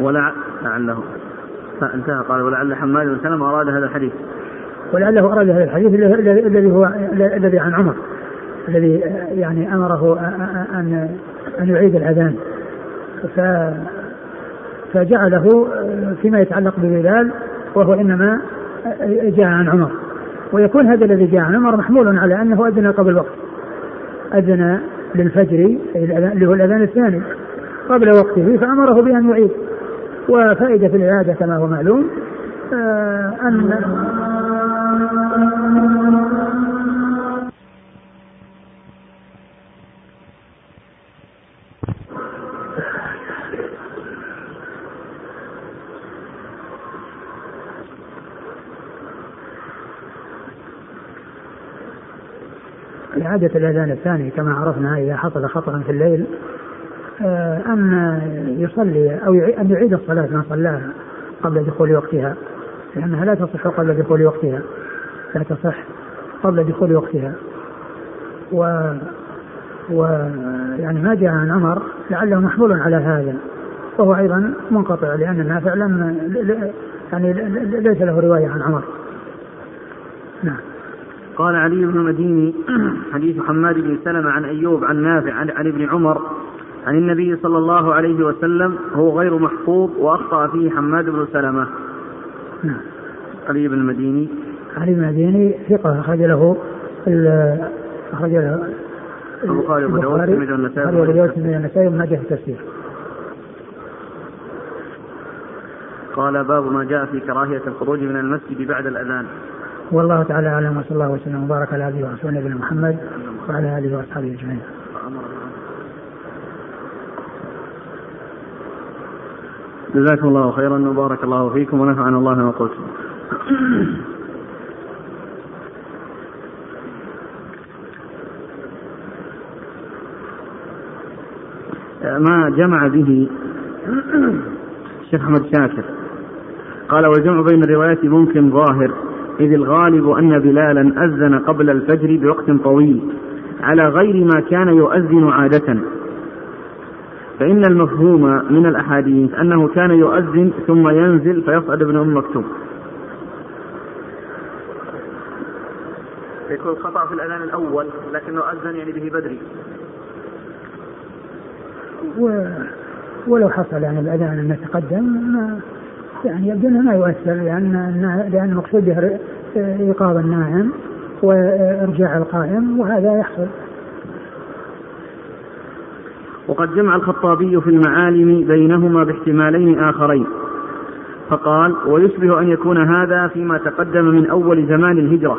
ولع لعله. قال ولعل حماد بن سلمة أراد هذا الحديث. ولعله أراد هذا الحديث الذي هو الذي عن عمر. الذي يعني أمره أن أن يعيد الأذان. ف فجعله فيما يتعلق ببلال وهو إنما جاء عن عمر. ويكون هذا الذي جاء عن عمر محمول على أنه أذن قبل وقت أذن للفجر اللي هو الأذان الثاني. قبل وقته فأمره بأن يعيد. وفائدة الإعادة كما هو معلوم آه، أن إعادة الأذان الثاني كما عرفنا إذا حصل خطأ في الليل أن يصلي أو أن يعيد الصلاة ما صلاها قبل دخول وقتها لأنها لا تصح قبل دخول وقتها. لا تصح قبل دخول وقتها. و و يعني ما جاء عن عمر لعله محمول على هذا وهو أيضا منقطع لأن النافع لم يعني ليس له رواية عن عمر. نعم. قال علي بن المديني حديث حماد بن سلمة عن أيوب عن نافع عن, عن ابن عمر عن النبي صلى الله عليه وسلم هو غير محفوظ وأخطأ فيه حماد بن سلمة. نعم. علي بن المديني. علي بن المديني ثقة أخرج له أخرج له البخاري وأبو داود والنسائي داود والنسائي وما جاء في التفسير. قال باب ما جاء في كراهية الخروج من المسجد بعد الأذان. والله تعالى أعلم وصلى الله وسلم وبارك على عبده ورسوله نبينا محمد وعلى آله وأصحابه أجمعين. جزاكم الله خيرا وبارك الله فيكم ونفعنا الله ما قلتم ما جمع به الشيخ أحمد شاكر. قال والجمع بين الروايات ممكن ظاهر إذ الغالب أن بلالا أذن قبل الفجر بوقت طويل على غير ما كان يؤذن عادة. فإن المفهوم من الأحاديث أنه كان يؤذن ثم ينزل فيصعد ابن أم مكتوم. يكون خطأ في الأذان الأول لكنه أذن يعني به بدري. و... ولو حصل يعني الأذان أنه تقدم ما يعني يبدو أنه ما يؤثر لأن لأن المقصود به إيقاظ النائم وإرجاع القائم وهذا يحصل. وقد جمع الخطابي في المعالم بينهما باحتمالين آخرين. فقال ويشبه أن يكون هذا فيما تقدم من أول زمان الهجرة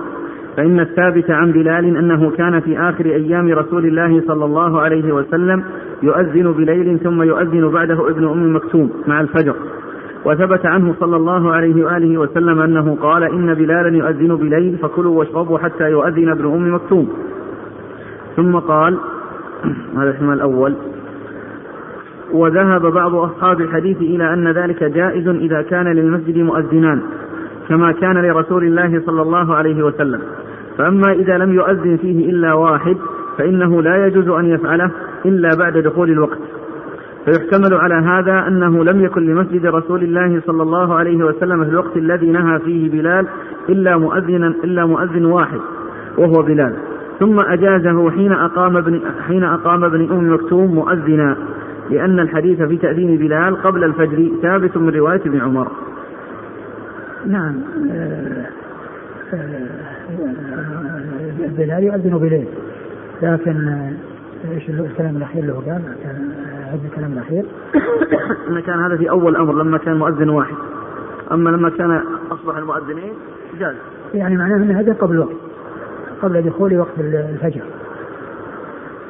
فإن الثابت عن بلال أنه كان في آخر أيام رسول الله صلى الله عليه وسلم يؤذن بليل ثم يؤذن بعده ابن أم مكتوم مع الفجر. وثبت عنه صلى الله عليه وآله وسلم أنه قال إن بلالا يؤذن بليل فكلوا واشربوا حتى يؤذن ابن أم مكتوم. ثم قال هذا الاحتمال الأول. وذهب بعض أصحاب الحديث إلى أن ذلك جائز إذا كان للمسجد مؤذنان كما كان لرسول الله صلى الله عليه وسلم. فأما إذا لم يؤذن فيه إلا واحد فإنه لا يجوز أن يفعله إلا بعد دخول الوقت. فيحتمل على هذا أنه لم يكن لمسجد رسول الله صلى الله عليه وسلم في الوقت الذي نهى فيه بلال إلا مؤذنا إلا مؤذن واحد وهو بلال. ثم أجازه حين أقام ابن حين أقام ابن أم مكتوم مؤذنا. لأن الحديث في تأذين بلال قبل الفجر ثابت من رواية ابن عمر. نعم. بلال يؤذن بليل. لكن إيش الكلام الأخير اللي هو قال؟ هذا الكلام الأخير. إن كان هذا في أول أمر لما كان مؤذن واحد. أما لما كان أصبح المؤذنين جاز. يعني معناه إن هذا قبل الوقت قبل دخول وقت الفجر.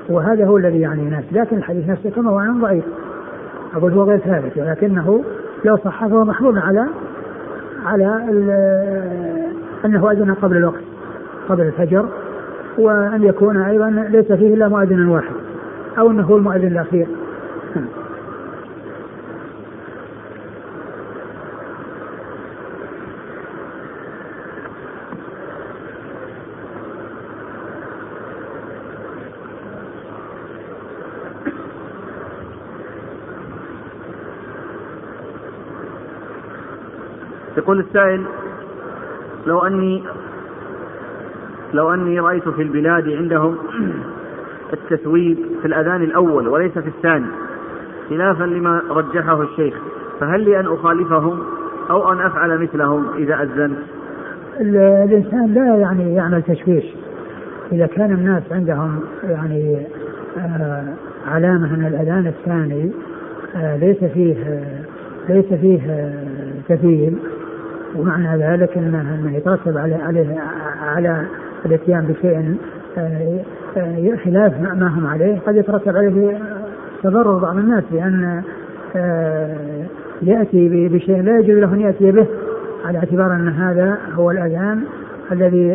وهذا هو الذي يعني الناس. لكن الحديث نفسه كما هو عن ضعيف. أقول هو غير ثابت ولكنه لو صح فهو محمول على على أنه أذن قبل الوقت قبل الفجر وأن يكون أيضا ليس فيه إلا مؤذن واحد أو أنه هو المؤذن الأخير. يقول السائل لو أني لو أني رأيت في البلاد عندهم التثويب في الأذان الأول وليس في الثاني خلافا لما رجحه الشيخ فهل لي أن أخالفهم أو أن أفعل مثلهم إذا أذنت؟ الإنسان لا يعني يعمل تشويش. إذا كان الناس عندهم يعني آه علامة أن الأذان الثاني آه ليس فيه آه ليس فيه آه تثييب ومعنى ذلك انه يترتب عليه على الإتيان بشيء آه، آه، خلاف ما هم عليه قد يترتب عليه تضرر بعض الناس لأن آه، يأتي بشيء لا يجوز له أن يأتي به على اعتبار أن هذا هو الاذان الذي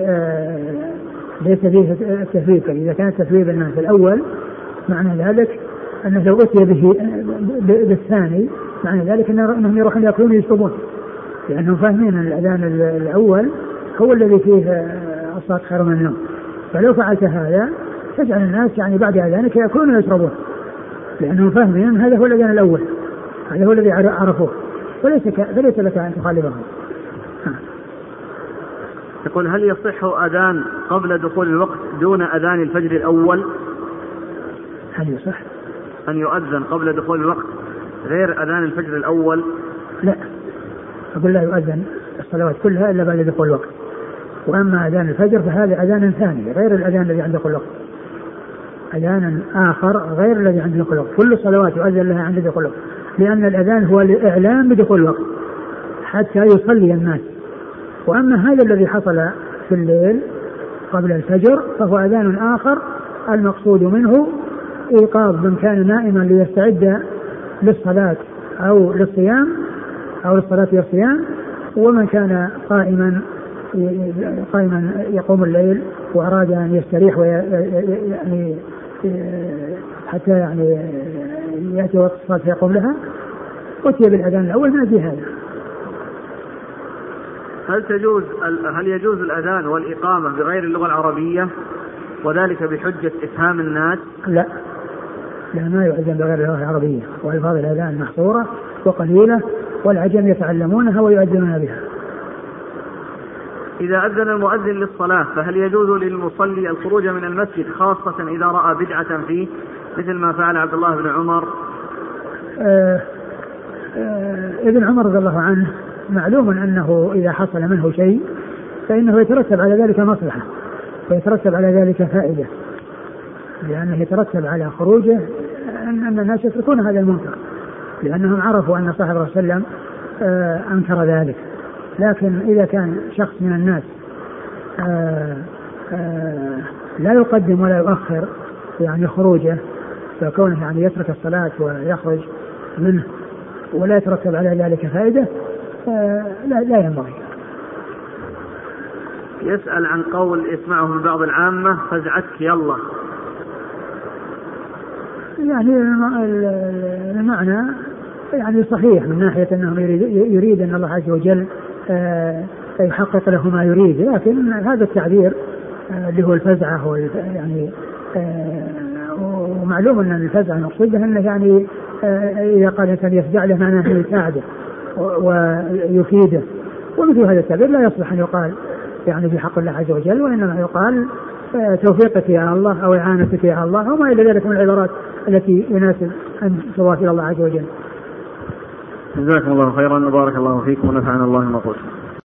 ليس فيه التثويب فاذا كان التثويب الناس الأول معنى ذلك أنه لو أتي به بالثاني معنى ذلك إنهم يروحون يأكلون ويشربون. لأنهم فاهمين أن الأذان الأول هو الذي فيه الصلاة خير من النوم. فلو فعلت هذا تجعل الناس يعني بعد أذانك يأكلون ويشربون. لأنهم فاهمين أن هذا هو الأذان الأول. هذا هو الذي عرفوه. فليس فليس لك أن تخالفهم. يقول هل يصح أذان قبل دخول الوقت دون أذان الفجر الأول؟ هل يصح؟ أن يؤذن قبل دخول الوقت غير أذان الفجر الأول؟ لا. أقول لا يؤذن الصلوات كلها إلا بعد دخول الوقت. وأما أذان الفجر فهذا أذان ثاني غير الأذان الذي عند دخول الوقت. أذان آخر غير الذي عند دخول الوقت. كل الصلوات يؤذن لها عند دخول الوقت. لأن الأذان هو الإعلام بدخول الوقت حتى يصلي الناس. وأما هذا الذي حصل في الليل قبل الفجر فهو أذان آخر المقصود منه إيقاظ من كان نائما ليستعد للصلاة أو للصيام أو للصلاة والصيام ومن كان قائما قائما يقوم الليل وأراد أن يستريح ويعني حتى يعني يأتي وقت الصلاة فيقوم لها أتي بالأذان الأول من أجل هذا هل تجوز هل يجوز الأذان والإقامة بغير اللغة العربية وذلك بحجة إفهام الناس؟ لا لا ما يؤذن بغير اللغة العربية وألفاظ الأذان محصورة وقليلة والعجم يتعلمونها ويؤذنون بها. إذا أذن المؤذن للصلاة فهل يجوز للمصلي الخروج من المسجد خاصة إذا رأى بدعة فيه؟ مثل ما فعل عبد الله بن عمر. آه آه ابن عمر رضي الله عنه معلوم أنه إذا حصل منه شيء فإنه يترتب على ذلك مصلحة ويترتب على ذلك فائدة لأنه يترتب على خروجه أن الناس يتركون هذا المنكر. لأنهم عرفوا أن صاحب الله صلى الله عليه وسلم آه، أنكر ذلك. لكن إذا كان شخص من الناس آه، آه، لا يقدم ولا يؤخر يعني خروجه فكونه يعني يترك الصلاة ويخرج منه ولا يترتب على ذلك فائدة لا, لا ينبغي. يسأل عن قول يسمعه من بعض العامة فزعتك يلا. يعني المعنى يعني صحيح من ناحية أنه يريد, يريد أن الله عز وجل آه، يحقق له ما يريد. لكن هذا التعبير آه، اللي هو الفزعة هو يعني آه، ومعلوم أن الفزعة المقصود أنه يعني إذا قال الإنسان يفزع له معناه أنه يساعده ويفيده. ومثل هذا التعبير لا يصلح أن يقال يعني في حق الله عز وجل وإنما يقال توفيقك يا الله أو إعانتك يا الله وما إلى ذلك من العبارات التي يناسب أن إلى الله عز وجل. جزاكم الله خيرا وبارك الله فيكم ونفعنا الله ما قلت.